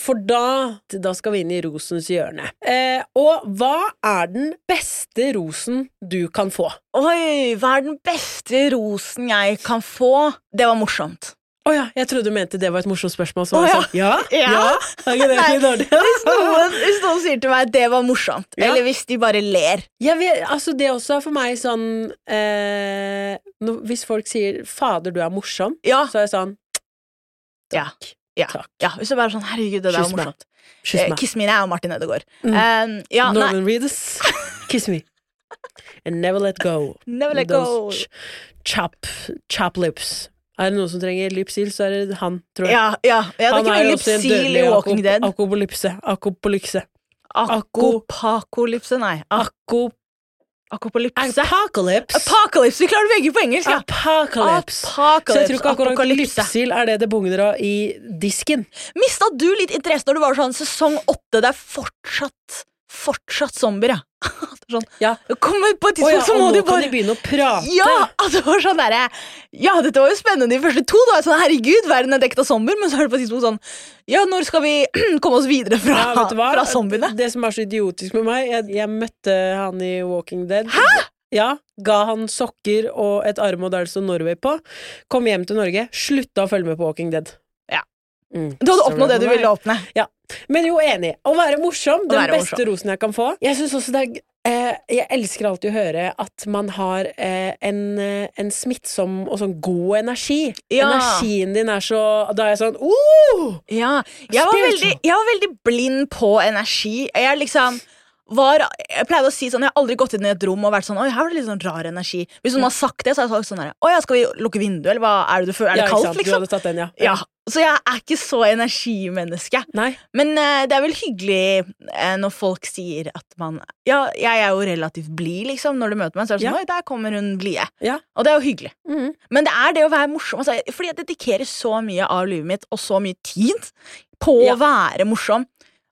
B: For da, da skal vi inn i rosens hjørne. Eh, og hva er den beste rosen du kan få?
C: Oi, hva er den beste rosen jeg kan få? Det var morsomt.
B: Å ja, jeg trodde du mente det var et morsomt spørsmål. Så oh
C: ja.
B: sånn, ja? [laughs]
C: Ja.
B: Ja? Okay, ikke det litt dårlig?
C: Hvis noen, hvis noen sier til meg at det var morsomt,
B: Ja.
C: eller hvis de bare ler
B: vet, altså det også er for meg sånn eh, Hvis folk sier 'fader, du er morsom', så er jeg sånn
C: ja, ja, ja. Hvis du bare er sånn 'herregud, det der var morsomt'. Eh. Kiss me now, Martin Ødegaard.
B: Mm.
C: Um, ja,
B: Norman Reedus, kiss me. And never let go.
C: never let go.
B: ch- Chop, chop lips. Er det noen som trenger lipsil, så er det han, tror jeg.
C: Ja, ja, ja, det
B: han er jo også en dødelig akop-. Akopolypse. Akopolypse.
C: Akopakolypse, nei.
B: Akop...
C: Akopolypse.
B: Apocalypse.
C: Apocalypse, vi klarer begge på engelsk, ja.
B: Apocalypse. Apocalypse. Så jeg tror ikke akkurat
C: apokalypsil
B: lypsil er det det bugner av i disken.
C: Mista du litt interesse når du var sånn sesong åtte? Det er fortsatt Fortsatt zombier, ja. [laughs] Sånn,
B: Ja.
C: Kommer på et
B: Å ja,
C: tidspunkt, så må
B: kan
C: bare
B: de begynne å prate.
C: Ja! At det var sånn der, Ja, dette var jo spennende de første to. Da sånn, Herregud, verden er dekket av zombier. Men så er det på et tidspunkt sånn Ja, når skal vi [clears throat] komme oss videre fra,
B: Ja,
C: fra zombiene?
B: Det som er så idiotisk med meg Jeg, jeg møtte han i Walking Dead. Hæ?! Ja, Ga han sokker og et armbånd der det sto Norway på. Kom hjem til Norge, slutta å følge med på Walking Dead.
C: Ja.
B: Mm.
C: Du hadde oppnådd det du
B: ville
C: ville oppnå.
B: Men jo, enig. Å være morsom, den
C: være
B: beste rosen jeg kan få. Jeg synes også det er eh, Jeg elsker alltid å høre at man har eh, en, eh, en smittsom og sånn god energi.
C: Ja.
B: Energien din er så Da er jeg sånn oh!
C: Ja, jeg var, veldig, jeg var veldig blind på energi. Jeg liksom var, jeg pleide å si sånn, jeg har aldri gått inn i et rom og vært sånn Oi, her var det litt sånn rar energi. Hvis noen har sagt det, så har jeg sagt sånn her, Å ja, skal vi lukke vinduet, eller hva er det du føler? Er det
B: Ja,
C: kaldt,
B: liksom? Du hadde tatt den, ja.
C: Ja, Så jeg er ikke så energimenneske.
B: Nei.
C: Men uh, det er vel hyggelig uh, når folk sier at man Ja, jeg er jo relativt blid, liksom. Når du møter meg, så er det sånn
B: Ja.
C: Oi, der kommer hun blide.
B: Ja.
C: Og det er jo hyggelig.
B: Mhm.
C: Men det er det å være morsom. Altså, fordi jeg dedikerer så mye av livet mitt og så mye tid på å være morsom.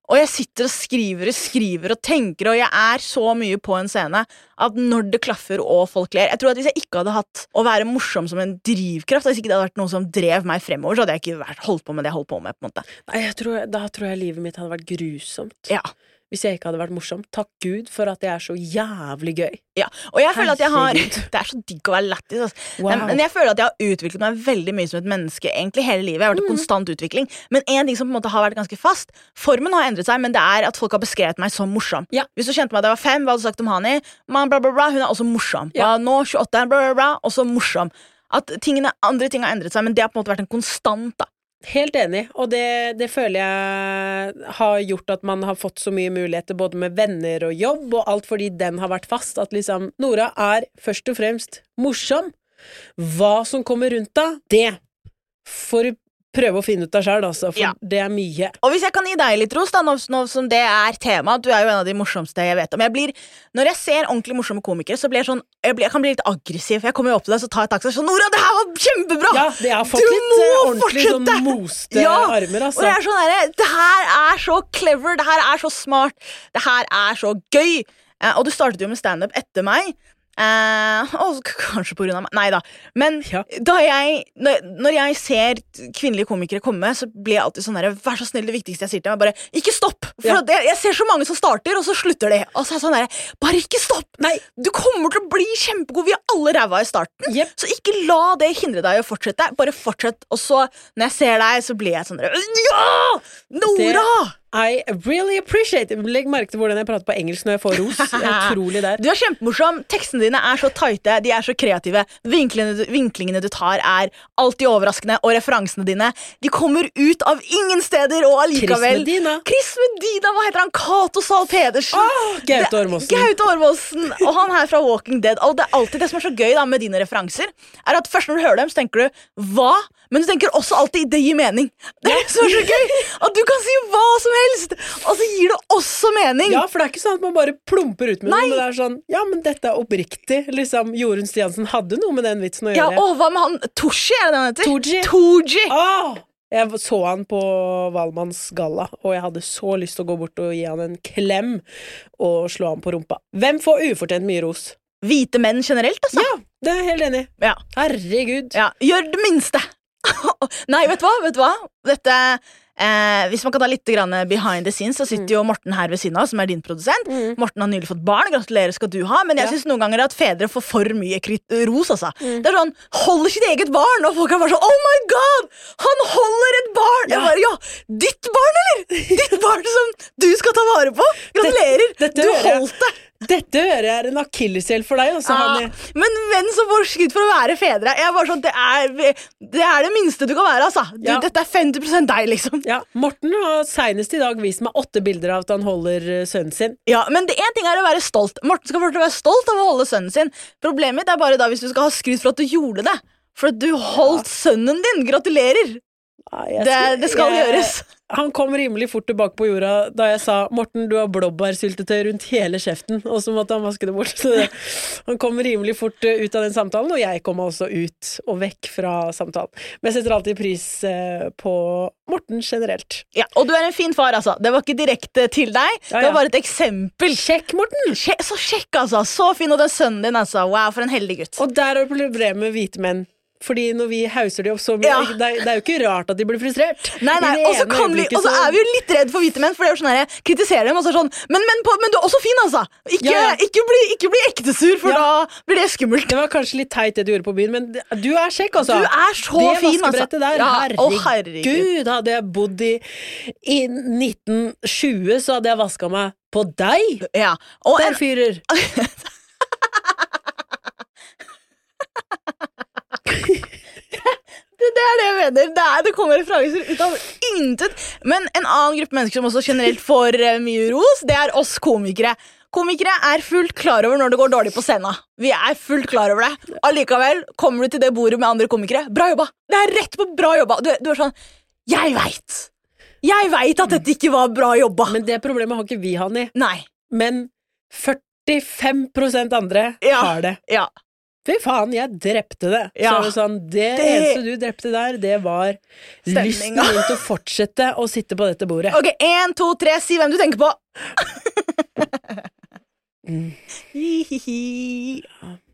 C: Og jeg sitter og skriver og skriver og tenker, og jeg er så mye på en scene at når det klaffer og folk ler Jeg tror at Hvis jeg ikke hadde hatt å være morsom som en drivkraft, hvis ikke det hadde vært noe som drev meg fremover, så hadde jeg ikke holdt på med det jeg holdt på med. på en måte
B: Nei, jeg tror, da tror jeg livet mitt hadde vært grusomt.
C: Ja,
B: Hvis jeg ikke hadde vært morsom. Takk Gud for at det er så jævlig gøy.
C: ja. Og jeg føler at jeg har [laughs] Det er så digg å være lættis. Altså.
B: Wow.
C: Men- jeg føler at jeg har utviklet meg veldig mye som et menneske egentlig hele livet. Jeg har vært i konstant utvikling Men en ting som på en måte har vært ganske fast Formen har endret seg, men det er at folk har beskrevet meg som morsom.
B: Ja.
C: Hvis du kjente meg da jeg var fem, hva hadde du sagt om Hani? Man, bla, bla, bla, hun er også morsom.
B: Ja,
C: nå 28, bla, bla, bla, også morsom. At tingene, andre ting har endret seg, men det har på en måte vært en konstant. da
B: Helt enig, og det, det føler jeg har gjort at man har fått så mye muligheter både med venner og jobb og alt fordi den har vært fast. At liksom Nora er først og fremst morsom. Hva som kommer rundt da, det får du prøve å finne ut av sjøl, altså, for
C: Ja.
B: det er mye.
C: Og hvis jeg kan gi deg litt ros, da, nå, nå som det er tema Du er jo en av de morsomste jeg vet om. Jeg blir, når jeg ser ordentlig morsomme komikere, så blir jeg sånn Jeg, blir, jeg kan bli litt aggressiv. Jeg kommer jo opp til deg, så tar jeg taxi sånn Nora, det her var kjempebra!
B: Ja, det har fått
C: Du
B: litt
C: må
B: eh, ordentlig sånn
C: fortsette!
B: moste
C: Ja,
B: armer,
C: Og
B: altså.
C: det er sånn derre Det her er så clever, det her er så smart, det her er så gøy. Eh, og du startet jo med standup etter meg. Eh, og kanskje på grunn av meg. Nei da. Men
B: Ja.
C: da jeg, når, jeg ser kvinnelige komikere komme, så blir jeg alltid sånn der, Vær så snill, det viktigste jeg sier til dem, er bare ikke stopp! For
B: Ja.
C: jeg, jeg ser så mange som starter, og så slutter de. Og så er jeg sånn der, bare ikke stopp!
B: Nei.
C: Du kommer til å bli kjempegod. Vi er alle ræva i starten.
B: Yep.
C: Så ikke la det hindre deg i å fortsette. Bare fortsett. Og så, når jeg ser deg, så blir jeg sånn der, Ja! Nora!
B: I really appreciate it. Legg merke til hvordan jeg prater på engelsk når jeg får ros. [laughs] Utrolig der.
C: Du er kjempemorsom. Tekstene dine er så tighte, de er så kreative. Vinklingene, du- vinklingene du tar, er alltid overraskende, og referansene dine De kommer ut av ingen steder, og allikevel
B: Chris Medina.
C: Chris Medina, hva heter han? Cato Zahl Pedersen.
B: Oh, Gaute Ormåsen.
C: Gaute Ormåsen. Og han her fra Walking Dead. Og det er alltid det som er så gøy da med dine referanser, er at først når du hører dem, så tenker du hva? Men du tenker også alltid det gir mening. [laughs] Det er så, så gøy! At du kan si hva som helst, og så gir det også mening.
B: Ja, for det er ikke sånn at man bare plumper ut med
C: Nei.
B: noe. Men det er sånn, ja, men dette er oppriktig. Liksom, Jorunn Stiansen hadde noe med den vitsen å
C: Ja, og hva med han Toshi, er det det han heter?
B: Tooji.
C: Tooji.
B: Åh! Jeg så han på Valmanns galla, og jeg hadde så lyst til å gå bort og gi han en klem og slå han på rumpa. Hvem får ufortjent mye ros?
C: Hvite menn generelt, altså.
B: Ja, det er jeg helt enig i.
C: Ja.
B: Herregud.
C: Ja, Gjør det minste. [laughs] Nei, vet du hva? Vet du hva? Dette eh, Hvis man kan ta litt grann behind the scenes, så sitter jo Morten her ved siden av, som er din produsent. Morten har nylig fått barn. Gratulerer skal du ha. Men jeg
B: Ja.
C: synes noen ganger at fedre får for mye ros. Altså. Det er sånn Holder sitt eget barn! Og folk er bare sånn Oh my god! Han holder et barn! Jeg
B: Ja.
C: bare, ja, Ditt barn, eller? Ditt barn som du skal ta vare på! Gratulerer!
B: dette
C: du holdt det!
B: Dette hører jeg er en akilleshæl for deg. Altså,
C: Ja, men menn som får skryt for å være fedre sånn, det, er, det er det minste du kan være. Altså. Du,
B: Ja.
C: Dette er 50% deg, liksom.
B: Ja, Morten har senest i dag vist meg åtte bilder av at han holder eh, sønnen sin.
C: Ja, Men det én ting er å være stolt. Morten skal fortsatt være stolt av å holde sønnen sin. Problemet mitt er bare da hvis du skal ha skryt for at du gjorde det. For at du holdt sønnen din. Gratulerer!
B: Ja, jeg
C: Det, det skal
B: jeg-
C: gjøres.
B: Han kom rimelig fort tilbake på jorda da jeg sa 'Morten, du har blåbærsyltetøy rundt hele kjeften', og så måtte han vaske det bort. [laughs] Så det, han kom rimelig fort eh, ut av den samtalen, og jeg kom også ut og vekk fra samtalen. Men jeg setter alltid pris eh, på Morten generelt.
C: Ja, Og du er en fin far, altså. Det var ikke direkte til deg. Det var bare et eksempel.
B: Kjekk, Morten!
C: Sje- Så kjekk, altså. Så fin, og den sønnen din, altså. Wow, for en heldig gutt.
B: Og der er problemet med hvite menn. Fordi når vi hauser de opp så
C: Ja.
B: det, er, det er jo ikke rart at de blir frustrert.
C: Nei, nei, og så kan vi, og så er vi jo litt redd for hvite menn, for det er jo sånn her, jeg kritiserer dem og så sånn men, men, på, men du er også fin, altså! Ikke,
B: Ja, ja.
C: ikke, bli, ikke bli ektesur, for da blir det skummelt.
B: Det var kanskje litt teit det du gjorde på byen, men du er kjekk, altså.
C: Du er så
B: det
C: fin, altså.
B: der,
C: Ja, å,
B: herregud.
C: herregud.
B: Hadde jeg bodd i, i 1920, så hadde jeg vaska meg på deg.
C: Ja. Og
B: Der, fyrer. [laughs]
C: det, er det jeg mener. Det, er, det kommer referanser ut av intet. Men en annen gruppe mennesker som også generelt får eh, mye ros, det er oss komikere. Komikere er fullt klar over når det går dårlig på scenen. Vi er fullt klar over det. Allikevel kommer du til det bordet med andre komikere. Bra jobba! Det er rett på bra jobba. Du, du er sånn Jeg veit! Jeg veit at dette ikke var bra jobba.
B: Men det problemet har ikke vi, Hanni.
C: Nei.
B: Men 45 andre
C: Ja.
B: har det.
C: Ja.
B: Fy faen, jeg drepte det.
C: Ja.
B: Så det sånn, det,
C: Det-
B: eneste du drepte der, det var
C: Stemninga.
B: lysten min til å fortsette å sitte på dette bordet.
C: Ok, én, to, tre, si hvem du tenker på.
B: Mm.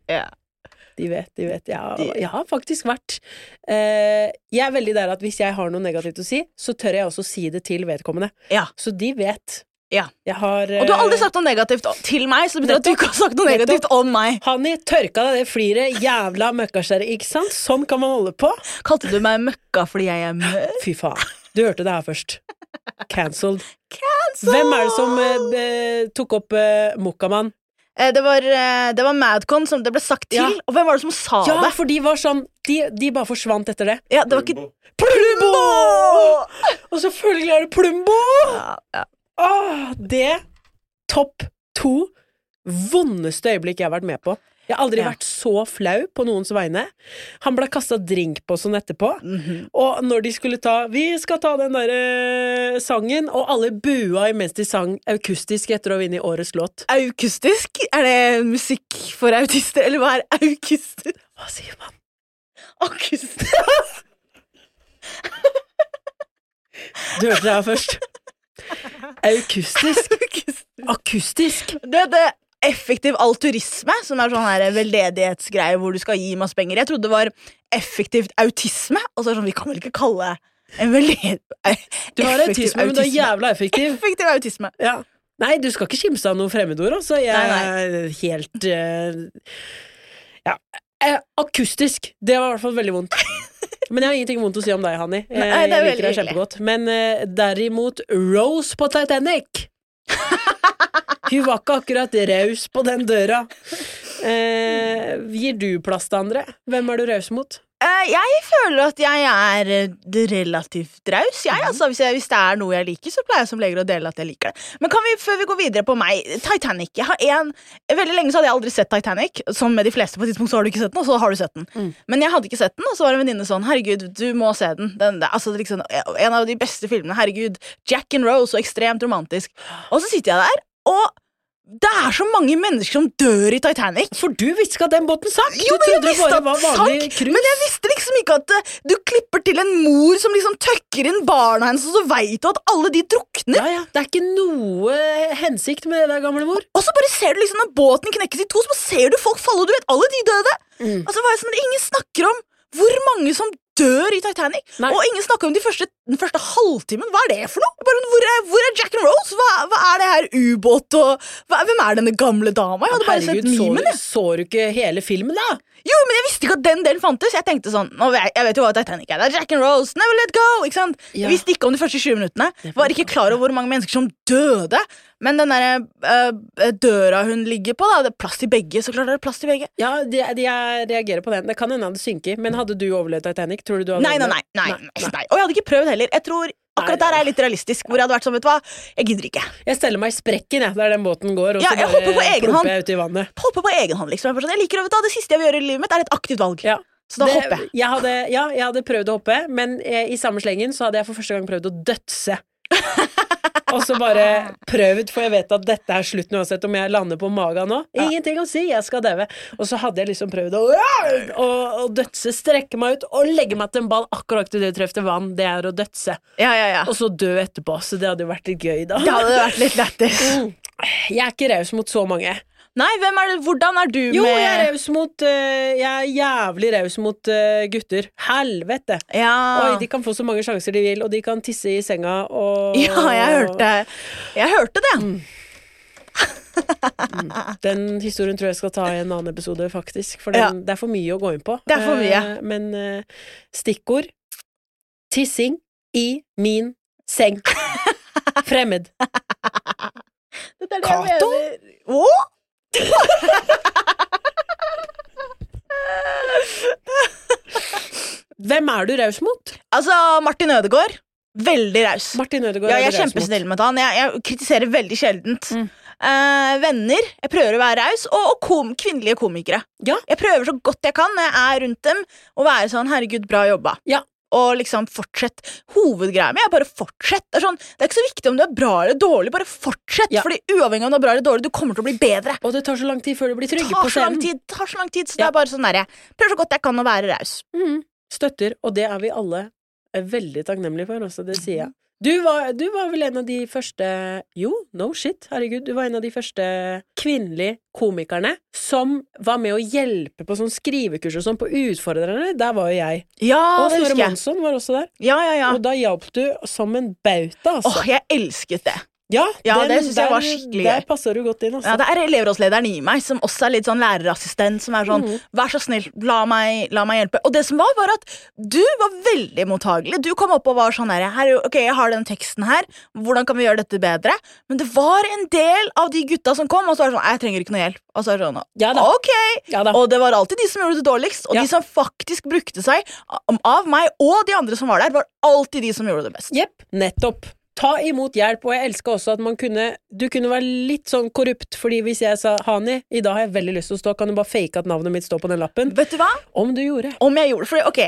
C: Ja.
B: De vet, de vet. Jeg har, jeg har faktisk vært eh, Jeg er veldig der at hvis jeg har noe negativt å si, så tør jeg også si det til vedkommende.
C: Ja.
B: Så de vet.
C: Ja.
B: Jeg har
C: Og du har aldri
B: eh,
C: sagt noe negativt til meg, så det betyr at du ikke har sagt noe
B: Nettopp.
C: negativt om meg.
B: Hanni, tørka deg det fliret, jævla møkkaskjære, ikke sant? Sånn kan man holde på.
C: Kalte du meg møkka fordi jeg er mørk?
B: Fy faen. Du hørte det her først. Cancelled. Hvem er det som eh, eh, tok opp eh, Mokkamann?
C: Eh, Det var, det var Madcon som det ble sagt til.
B: Ja.
C: Og hvem var det som sa
B: Ja,
C: det?
B: for de var sånn De, de bare forsvant etter det.
C: Ja, det var ikke
B: Plumbo! Og selvfølgelig er det Plumbo!
C: ja, ja.
B: Åh, det topp to vondeste øyeblikk jeg har vært med på. Jeg har aldri
C: Ja.
B: vært så flau på noens vegne. Han ble kasta drink på sånn etterpå.
C: Mhm.
B: Og når de skulle ta 'Vi skal ta den derre sangen', og alle bua imens de sang akustisk etter å ha vunnet årets låt.
C: Akustisk? Er det musikk for autister, eller hva er akustisk?
B: Hva sier man?
C: Akustisk. [laughs]
B: Du hørte det her først. Akustisk.
C: Akustisk. Det, det, effektiv alturisme, som er sånn her veldedighetsgreie hvor du skal gi masse penger. Jeg trodde det var effektivt autisme. Og så er det sånn, vi kan vel ikke kalle en velded...
B: Du har autisme, men du er jævla effektiv.
C: Effektiv autisme.
B: Ja. Nei, du skal ikke kimse av noen fremmedord, altså. Jeg
C: Nei,
B: er helt uh, Ja. Eh, akustisk. Det var i hvert fall veldig vondt. Men jeg har ingenting vondt å si om deg, Hanni. Jeg,
C: Nei, det er
B: liker deg kjempegodt. Men uh, derimot Rose på Titanic [laughs] Hun var ikke akkurat raus på den døra. Uh, gir du plass til andre? Hvem er du raus mot?
C: Eh, jeg føler at jeg er eh, relativt raus. Jeg,
B: Mhm.
C: altså, hvis, jeg, hvis det er noe jeg liker, så pleier jeg som leger å dele at jeg liker det. Men kan vi, før vi går videre på meg Titanic. Jeg har en, veldig lenge så hadde jeg aldri sett Titanic. Som med de fleste på et tidspunkt så har du ikke sett den, og så har du sett den.
B: Mm.
C: Men jeg hadde ikke sett den, og så var en venninne sånn Herregud, du må se den. den altså, liksom, en av de beste filmene. Herregud. Jack and Rose, og ekstremt romantisk. Og så sitter jeg der, og det er så mange mennesker som dør i Titanic.
B: For du visste ikke at den båten sank!
C: Jo, men jeg
B: det
C: visste at
B: vanlig
C: sank. Men jeg visste liksom ikke at eh, du klipper til en mor som liksom tøkker inn barna hennes, og så veit du at alle de drukner.
B: Ja, ja. Det er ikke noe hensikt med det der, gamle mor.
C: Og så bare ser du liksom når båten knekkes i to, så ser du folk falle, og du vet alle de døde.
B: Mm.
C: Altså, hva er det sånn, Ingen snakker om hvor mange som dør i Titanic.
B: Nei.
C: Og ingen snakker om de første, den første halvtimen. Hva er det for noe? Bare, hvor, er, hvor er Jack and Rose? Hva, hva er det her ubåt og hva, Hvem er denne gamle dama? Jeg hadde bare
B: Herregud,
C: sett memen. Så,
B: så du ikke hele filmen, da?
C: Jo, men jeg visste ikke at den delen fantes. Jeg tenkte sånn, Jeg vet jo hva Titanic er. Det er Jack and Rolls, never let go! ikke sant?
B: Ja.
C: Jeg visste ikke om de første 20 minuttene. Var ikke klar over hvor mange mennesker som døde. Men den der, øh, døra hun ligger på, da, det er plass til begge. Så klart er det plass til begge.
B: Ja, de, de reagerer på den. Det kan hende det synker, men hadde du overlevd Titanic? Tror du du hadde
C: Nei, nei, nei. nei, nei, nei. Og jeg hadde ikke prøvd heller. Jeg tror Akkurat der er jeg litt realistisk. Hvor jeg hadde vært sånn, vet du hva, jeg gidder ikke.
B: Jeg steller meg i sprekken, jeg, der den båten går, og
C: Ja,
B: så bare plumper jeg uti vannet.
C: Hopper på egen hånd, liksom. Jeg, sånn, liker å, vet du, Det siste jeg vil gjøre i livet mitt, er et aktivt valg.
B: Ja.
C: Så da
B: Det-
C: hopper jeg.
B: jeg hadde, ja, jeg hadde prøvd å hoppe, men eh, i samme slengen så hadde jeg for første gang prøvd å dødse. [laughs] og så bare prøvd, for jeg vet at dette er slutten uansett om jeg lander på magen nå. Ingenting å si, jeg skal daue. Og så hadde jeg liksom prøvd å, å, å dødse, strekke meg ut og legge meg til en ball akkurat idet jeg treffer vann. Det er å dødse.
C: Ja, ja, ja.
B: Og så dø etterpå, så det hadde jo vært litt gøy, da.
C: Det hadde vært litt lættis.
B: Jeg er ikke raus mot så mange.
C: Nei, hvem er det, hvordan er du
B: Jo,
C: med
B: jeg er raus mot uh, Jeg er jævlig raus mot uh, gutter. Helvete!
C: Ja.
B: Oi, de kan få så mange sjanser de vil, og de kan tisse i senga og
C: ja, jeg hørte Jeg hørte det.
B: Den historien tror jeg skal ta i en annen episode, faktisk. For den,
C: Ja.
B: det er for mye å gå inn på.
C: Det er for mye.
B: Uh, men uh, stikkord tissing i min seng. [laughs] Fremmed.
C: Dette er det
B: Kato?
C: jeg mener. Å?
B: Hvem er du raus mot?
C: Altså, Martin Ødegaard. Veldig raus.
B: Martin Ødegaard
C: Ja, jeg er kjempesnill mot. han. Jeg, jeg kritiserer veldig sjeldent.
B: Mm.
C: Eh, venner. Jeg prøver å være raus. Og, og kom, kvinnelige komikere.
B: Ja.
C: Jeg prøver så godt jeg kan når jeg er rundt dem, å være sånn 'herregud, bra jobba'.
B: Ja.
C: Og liksom fortsett. Hovedgreia mi er bare fortsett. Det er, sånn, det er ikke så viktig om du er bra eller dårlig, bare fortsett.
B: Ja.
C: Fordi uavhengig av om du er bra eller dårlig, du kommer til å bli bedre.
B: Og det tar så lang tid før du blir trygg på scenen.
C: tid, tar så lang tid, så
B: Ja.
C: det er bare sånn der, jeg prøver så godt jeg kan å være raus.
B: Mm. Støtter, og det er vi alle er veldig takknemlige for, også, det sier jeg. Du var, du var vel en av de første Jo, no shit, herregud. Du var en av de første kvinnelige komikerne som var med å hjelpe på sånn skrivekurs og sånn på Utfordrerne. Der var jo jeg.
C: Ja,
B: og Snorre. Monsson var også der.
C: Ja, ja, ja.
B: Og da hjalp du som en bauta, altså.
C: Åh, jeg elsket det.
B: Ja,
C: ja,
B: den-
C: det synes jeg var
B: skikkelig
C: skikkelig
B: Der passer du godt inn, Også.
C: Ja, det er elevrådslederen i meg, som også er litt sånn lærerassistent. Som er sånn,
B: Mhm.
C: vær så snill, la meg, la meg hjelpe. Og det som var, var at du var veldig mottagelig. Du kom opp og var sånn her, Ok, jeg har den teksten her, hvordan kan vi gjøre dette bedre? Men det var en del av de gutta som kom, og så var det sånn, jeg trenger ikke noe hjelp. Og så er det sånn,
B: Ja
C: ok.
B: Ja.
C: Og det var alltid de som gjorde det dårligst, og
B: Ja.
C: de som faktisk brukte seg av meg og de andre som var der, var alltid de som gjorde det best.
B: Jepp, nettopp. Ta imot hjelp, og jeg elska også at man kunne Du kunne være litt sånn korrupt, fordi hvis jeg sa Hani, i dag har jeg veldig lyst til å stå, kan du bare fake at navnet mitt står på den lappen?
C: Vet du hva?
B: Om du gjorde.
C: Om jeg gjorde det, for ok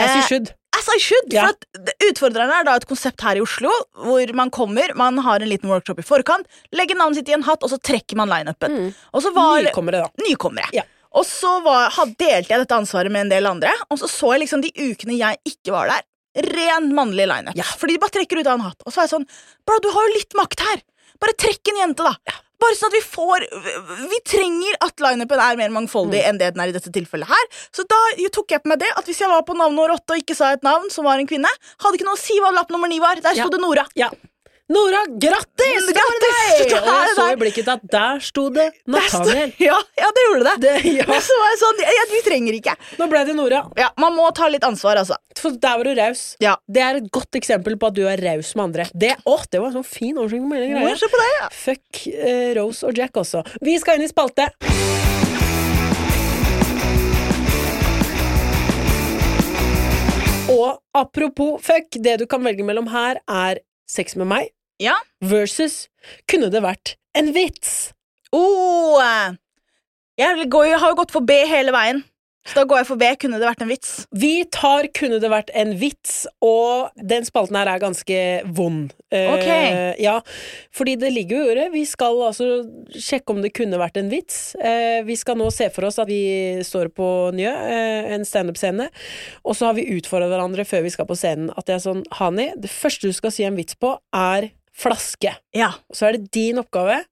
B: As you
C: eh,
B: should.
C: As I should,
B: Ja.
C: for at det- er da et konsept her i Oslo hvor man kommer, man har en liten workshop i forkant, legger navnet sitt i en hatt, og så trekker man lineupen. Og så var
B: Nykommere, da.
C: nykommere.
B: Ja.
C: Og så var, delte jeg dette ansvaret med en del andre, og så så jeg liksom de ukene jeg ikke var der, ren mannlig lineup.
B: Ja.
C: Fordi de bare trekker ut av en hatt. Og så er jeg sånn Bro, du har jo litt makt her! Bare trekk en jente, da! Bare sånn at vi får Vi trenger at lineupen er mer mangfoldig enn det den er i dette tilfellet her. Så da tok jeg på meg det at hvis jeg var på navneår åtte og ikke sa et navn som var en kvinne, hadde ikke noe å si hva lapp nummer ni var. Der sto
B: Ja.
C: det Nora.
B: Ja. Nora, grattis!
C: Grattis! [laughs]
B: Og jeg så i blikket at der sto det Nathaniel. [laughs]
C: Ja, ja, det gjorde det.
B: Det, ja.
C: Så var jeg sånn, ja, Vi trenger ikke.
B: Nå ble det Nora.
C: Ja, Man må ta litt ansvar, altså.
B: For der var du raus.
C: Ja.
B: Det er et godt eksempel på at du er raus med andre. Det, åh, det var en sånn fin oversikt på
C: jeg se på det, ja.
B: Fuck uh, Rose og Jack også. Vi skal inn i spalte. Og apropos fuck, det du kan velge mellom her, er sex med meg
C: Ja.
B: versus kunne det vært en vits?
C: Oh, eh, jeg, har jo gått for B hele veien. Så da går jeg for B. Kunne det vært en vits?
B: Vi tar Kunne det vært en vits, og den spalten her er ganske vond. Eh,
C: Ok.
B: ja, fordi det ligger jo i øret. Vi skal altså sjekke om det kunne vært en vits. Uh, vi skal nå se for oss at vi står på Njø, uh, en standup-scene, og så har vi utfordra hverandre før vi skal på scenen. At det er sånn Hani, det første du skal si en vits på, er flaske.
C: Ja.
B: Og så er det din oppgave.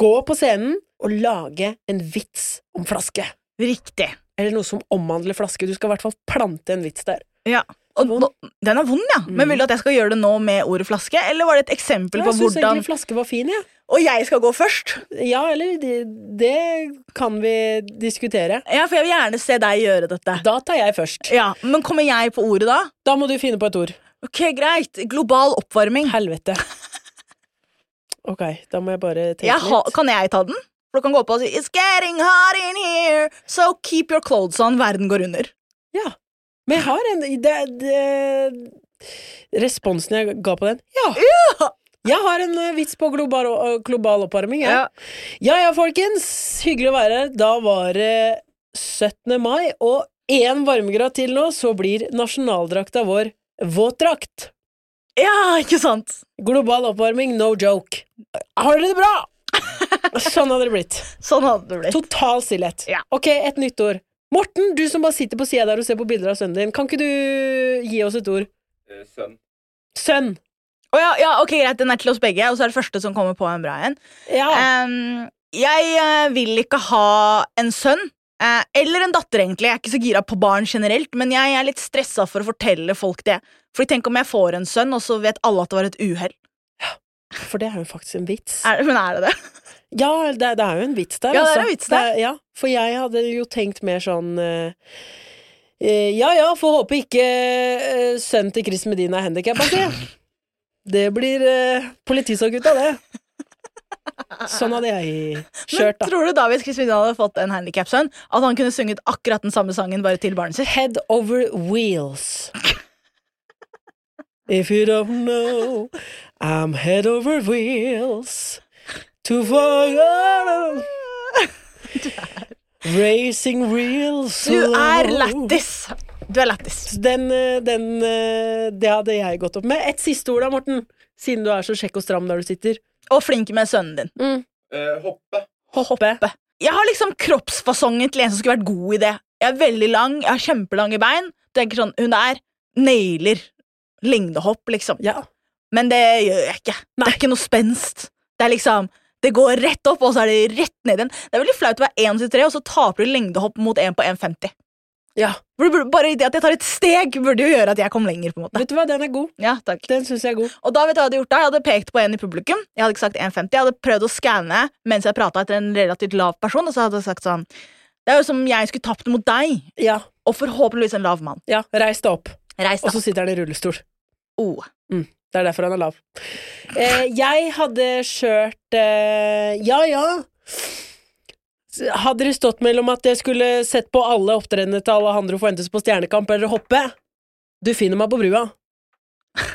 B: Gå på scenen og lage en vits om flaske.
C: Riktig.
B: Eller noe som omhandler flaske. Du skal i hvert fall plante en vits der.
C: Ja. Og, og, den er vond, ja. Men
B: Mm.
C: Vil du at jeg skal gjøre det nå med ordet flaske, eller var det et eksempel på hvordan
B: Jeg syns egentlig flaske var fin, jeg.
C: Og jeg skal gå først?
B: Ja. ja, eller det, det kan vi diskutere.
C: Ja, for jeg vil gjerne se deg gjøre dette.
B: Da tar jeg først.
C: Ja, Men kommer jeg på ordet da?
B: Da må du finne på et ord.
C: Ok, greit. Global oppvarming.
B: Helvete. Ok, da må jeg bare tenke
C: Jeg ha,
B: litt.
C: kan jeg ta den? For du kan gå på og si It's getting hot in here, so keep your clothes on. Verden går under.
B: Ja. Men jeg har en det, det, Responsen jeg ga på den Ja! Jeg har en eh, vits på global, eh, global oppvarming. jeg. Ja ja, folkens. Hyggelig å være her. Da var det 17. mai, og én varmegrad til nå, så blir nasjonaldrakta vår våtdrakt.
C: Ja, ikke sant?
B: Global oppvarming, no joke. Har dere det bra? [laughs] Sånn hadde det blitt.
C: Sånn hadde det blitt.
B: Total stillhet.
C: Ja.
B: Ok, et nytt ord. Morten, du som bare sitter på sida der og ser på bilder av sønnen din, kan ikke du gi oss et ord?
A: Sønn.
B: Sønn.
C: Å ja, ja, ok, greit, Den er til oss begge, og så er det første som kommer på en bra en.
B: Ja.
C: Um, jeg eh, vil ikke ha en sønn. Eh, eller en datter, egentlig. Jeg er ikke så gira på barn generelt, men jeg er litt stressa for å fortelle folk det. Fordi tenk om jeg får en sønn, og så vet alle at det var et uhell.
B: For det er jo faktisk en vits.
C: Er, men er det det?
B: Ja, det, det er jo en vits der.
C: Ja, det er
B: altså.
C: en vits der.
B: Det ja, for jeg hadde jo tenkt mer sånn uh, Ja ja, får håpe ikke uh, sønnen til Chris Medina er handikappa, sier jeg. [laughs] Det blir uh, politisak ut av det. Sånn hadde jeg kjørt, da.
C: tror du da hvis Chris hadde fått en handikapsønn, at han kunne sunget akkurat den samme sangen bare til barnet sitt?
B: Head over wheels. If you don't know, I'm head over wheels. To far [laughs] Racing wheels
C: Du er lættis! Du er lættis.
B: Den, eh, den eh, Det hadde jeg gått opp med. Et siste ord da, Morten. Siden du er så kjekk og stram der du sitter.
C: Og flink med sønnen din.
A: Eh, hoppe.
B: Hoppe.
C: Jeg har liksom kroppsfasongen til en som skulle vært god i det. Jeg er veldig lang, jeg har kjempelange bein. Tenker sånn, Hun er nailer lengdehopp, liksom.
B: Ja.
C: Men det gjør jeg ikke. Det er ikke noe spenst. Det er liksom Det går rett opp, og så er det rett ned igjen. Det er veldig flaut å være 1,73, og så taper du lengdehopp mot en på 1,50.
B: ja.
C: Bare det at jeg tar et steg, burde jo gjøre at jeg kom lenger. på en måte
B: Vet du hva, den er god.
C: Ja, takk
B: Den synes jeg er god.
C: Og da vet du hva jeg hadde gjort da? Jeg hadde pekt på en i publikum. Jeg hadde ikke sagt 1,50. Jeg hadde prøvd å skanne mens jeg prata etter en relativt lav person, og så hadde jeg sagt sånn Det er jo som jeg skulle tapt mot deg,
B: Ja.
C: og forhåpentligvis en lav mann.
B: ja. Reis deg opp.
C: Reis
B: Og så sitter han i rullestol.
C: Oh.
B: Det er derfor han er lav. Eh, jeg hadde kjørt eh, Ja, ja. Hadde det stått mellom at jeg skulle sett på alle opptredenene til Alejandro Fuentes på Stjernekamp eller hoppe Du finner meg på brua. [laughs]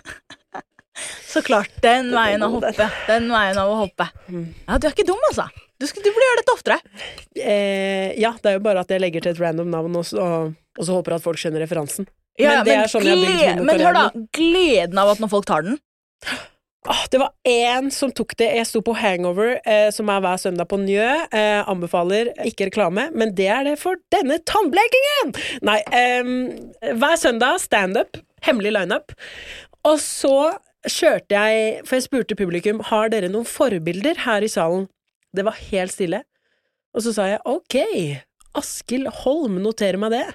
C: Så klart. Den veien av å hoppe. Den veien av å hoppe. Ja, Du er ikke dum, altså. Du, skal, du burde gjøre dette oftere.
B: Eh, ja, det er jo bare at jeg legger til et random navn, og så, og så håper at folk skjønner referansen.
C: Ja,
B: Men det er sånn jeg har bygd
C: gle- Men hør, da. Gleden av at når folk tar den.
B: Åh, det var én som tok det. Jeg sto på Hangover, eh, som er hver søndag på Njø. Eh, anbefaler ikke reklame, men det er det for denne tannblekingen! Nei, eh, hver søndag standup, hemmelig lineup. Og så kjørte jeg For jeg spurte publikum har dere noen forbilder her i salen. Det var helt stille. Og så sa jeg ok, Askild Holm, noterer meg det.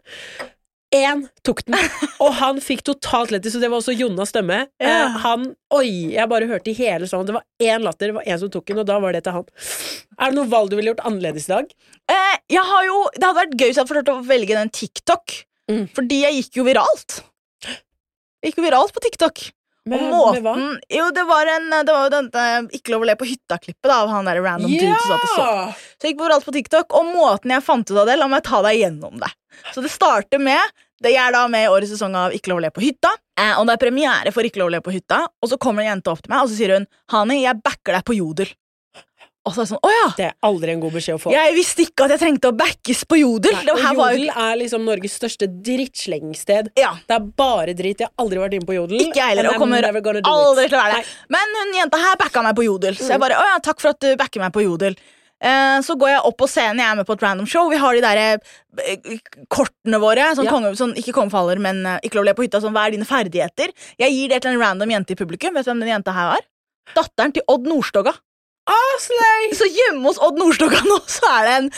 B: Én tok den, og han fikk totalt lettis, og det var også Jonas stemme.
C: Ja.
B: Eh, han Oi, jeg bare hørte i hele sånn Det var én latter, det var én som tok den, og da var det til han. Er det noe valg du ville gjort annerledes i dag?
C: Eh, jeg har jo, det hadde vært gøy hvis jeg hadde fått å velge den TikTok.
B: Mm.
C: Fordi jeg gikk jo viralt. Jeg gikk jo viralt på TikTok.
B: Med,
C: og måten,
B: med hva?
C: Jo, det var, en, det var jo den Ikke lov å le på hytta-klippet da, av han der random dude som satt og så. Så jeg gikk viralt på TikTok, og måten jeg fant ut av det, la meg ta deg gjennom det. Så det starter med det Jeg er da med i årets sesong av Ikke lov å le på hytta. Eh, og det er premiere for Ikke lov å le på hytta, og så kommer en jente opp til meg og så sier hun Hani, jeg backer deg på Jodel. Og så er Det sånn, å ja!
B: Det er aldri en god beskjed å få.
C: Jeg visste ikke at jeg trengte å backes på Jodel.
B: Nei,
C: jo
B: Jodel er liksom Norges største drittslengsted.
C: ja,
B: Det er bare dritt. Jeg har aldri vært inne på Jodel.
C: Ikke jeg heller, og kommer aldri til å være det. Men hun jenta her backa meg på Jodel, så
B: Mm.
C: jeg bare, å ja, takk for at du backer meg på Jodel. Eh, så går jeg opp på scenen, jeg er med på et random show. Vi har de der eh, kortene våre. Sånn
B: Ja.
C: konge, sånn, ikke kongefaller, men eh, ikke lov å le på hytta. Sånn, hva er dine ferdigheter? Jeg gir det til en random jente i publikum. Vet du hvem den jenta her er? Datteren til Odd Nordstoga.
B: Slay!
C: Så hjemme hos Odd Nordstoga nå, så er det en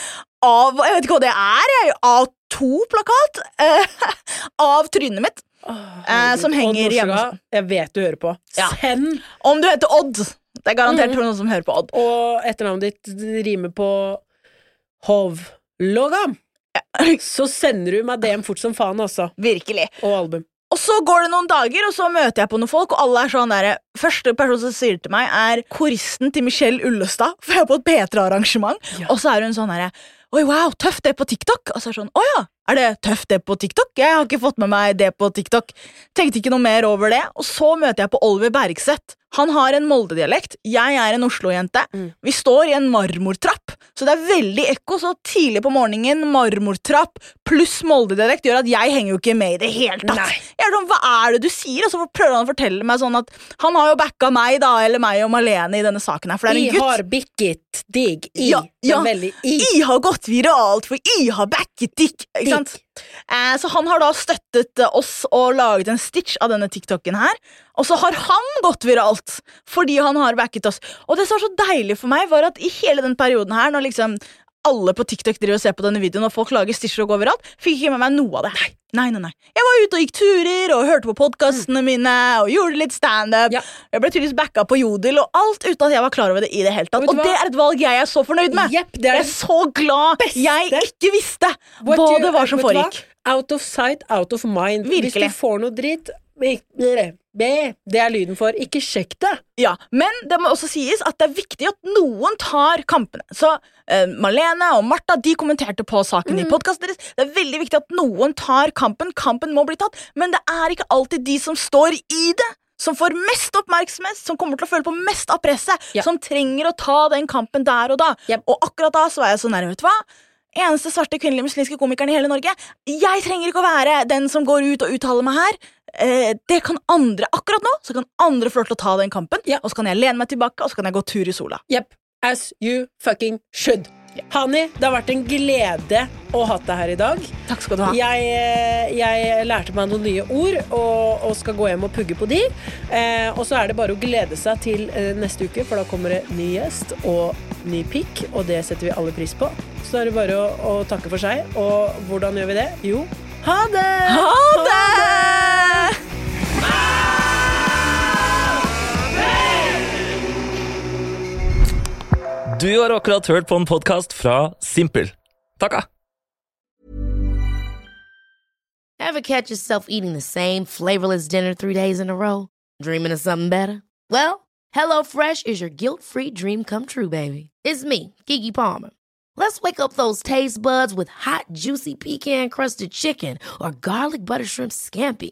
C: av Jeg vet ikke hva det er. jeg, A2-plakat eh, [laughs] av trynet mitt. Eh, som henger
B: Odd
C: hjemme
B: Nordstoga, Jeg vet du hører på.
C: Ja.
B: Send!
C: Om du heter Odd. Det er garantert
B: Mhm.
C: noen som hører på Odd.
B: Og etternavnet ditt rimer på Hovlogam. [laughs] Så sender du meg DM fort som faen, altså.
C: Virkelig.
B: Og album.
C: Og så går det noen dager, og så møter jeg på noen folk, og alle er sånn der Første person som sier til meg, er koristen til Michelle Ullestad, for jeg er på et P3-arrangement.
B: Ja.
C: Og så er hun sånn herre Oi, wow, tøft det er på TikTok. Og så er det sånn, å ja, er det tøft det på TikTok? Jeg har ikke fått med meg det på TikTok. Tenkte ikke noe mer over det. Og så møter jeg på Oliver Bergseth. Han har en Molde-dialekt. Jeg er en Oslo-jente.
B: Mm.
C: Vi står i en marmortrapp, så det er veldig ekko. Så tidlig på morgenen, marmortrapp pluss Molde-dialekt gjør at jeg henger jo ikke med i det hele tatt.
B: Nei.
C: Jeg er sånn, Hva er det du sier? Og så prøver han å fortelle meg sånn at han har jo backa meg, da, eller meg og Malene i denne saken her, for det er
B: I
C: en gutt.
B: har bikket digg i.
C: Ja, ja.
B: veldig i.
C: I har gått viralt, for I har backet Dick. Ikke sant? Eh, så han har da støttet eh, oss og laget en stitch av denne TikToken her. Og så har han gått viralt fordi han har backet oss. Og det som var så deilig for meg, var at i hele den perioden her, når liksom alle på TikTok driver og ser på denne videoen, og folk lager stitcher og går viralt, fikk ikke med meg noe av det. Nei, nei, nei. nei. Jeg var ute og gikk turer og hørte på podkastene mine og gjorde litt standup.
B: Ja.
C: Jeg ble tydeligvis backa på Jodel og alt uten at jeg var klar over det i det hele tatt.
B: Og
C: Og det er et valg jeg er så fornøyd med.
B: Yep, det er
C: Jeg er så glad
B: beste.
C: jeg ikke visste hva
B: you-
C: det var som foregikk.
B: Out of sight, out of mind. Hvis
C: Virkelig.
B: du får noe dritt be, Det er lyden for ikke sjekk det.
C: Ja, Men det må også sies at det er viktig at noen tar kampene. Så uh, Malene og Martha de kommenterte på saken i podkasten deres. Det er veldig viktig at noen tar kampen. Kampen må bli tatt, men det er ikke alltid de som står i det. Som får mest oppmerksomhet, som kommer til å føle på mest av presset.
B: Ja.
C: Som trenger å ta den kampen der og da.
B: Yep.
C: Og akkurat da så var jeg sånn her, vet du hva? Eneste svarte kvinnelige muslimske komikeren i hele Norge. Jeg trenger ikke å være den som går ut og uttaler meg her. Eh, det kan andre Akkurat nå så kan andre få lov til å ta den kampen,
B: Ja.
C: og så kan jeg lene meg tilbake og så kan jeg gå tur i sola.
B: Yep. As you fucking should. Hani, det har vært en glede å ha deg her i dag.
C: Takk skal du ha.
B: Jeg, eh, jeg lærte meg noen nye ord og, og skal gå hjem og pugge på de. Eh, og så er det bare å glede seg til eh, neste uke, for da kommer det ny gjest og ny pikk, og det setter vi alle pris på. Så er det bare å, å takke for seg. Og hvordan gjør vi det? Jo, ha det!
C: Ha det!
E: Du har akkurat hørt på en podkast fra Simpel. Takka!
D: Ever catch yourself eating the same flavorless dinner three days in a row? Dreaming of something better? Well, HelloFresh is your guilt-free dream come true, baby. It's me, Kiki Palmer. Let's wake up those taste buds with hot, juicy pecan-crusted chicken or garlic butter shrimp scampi.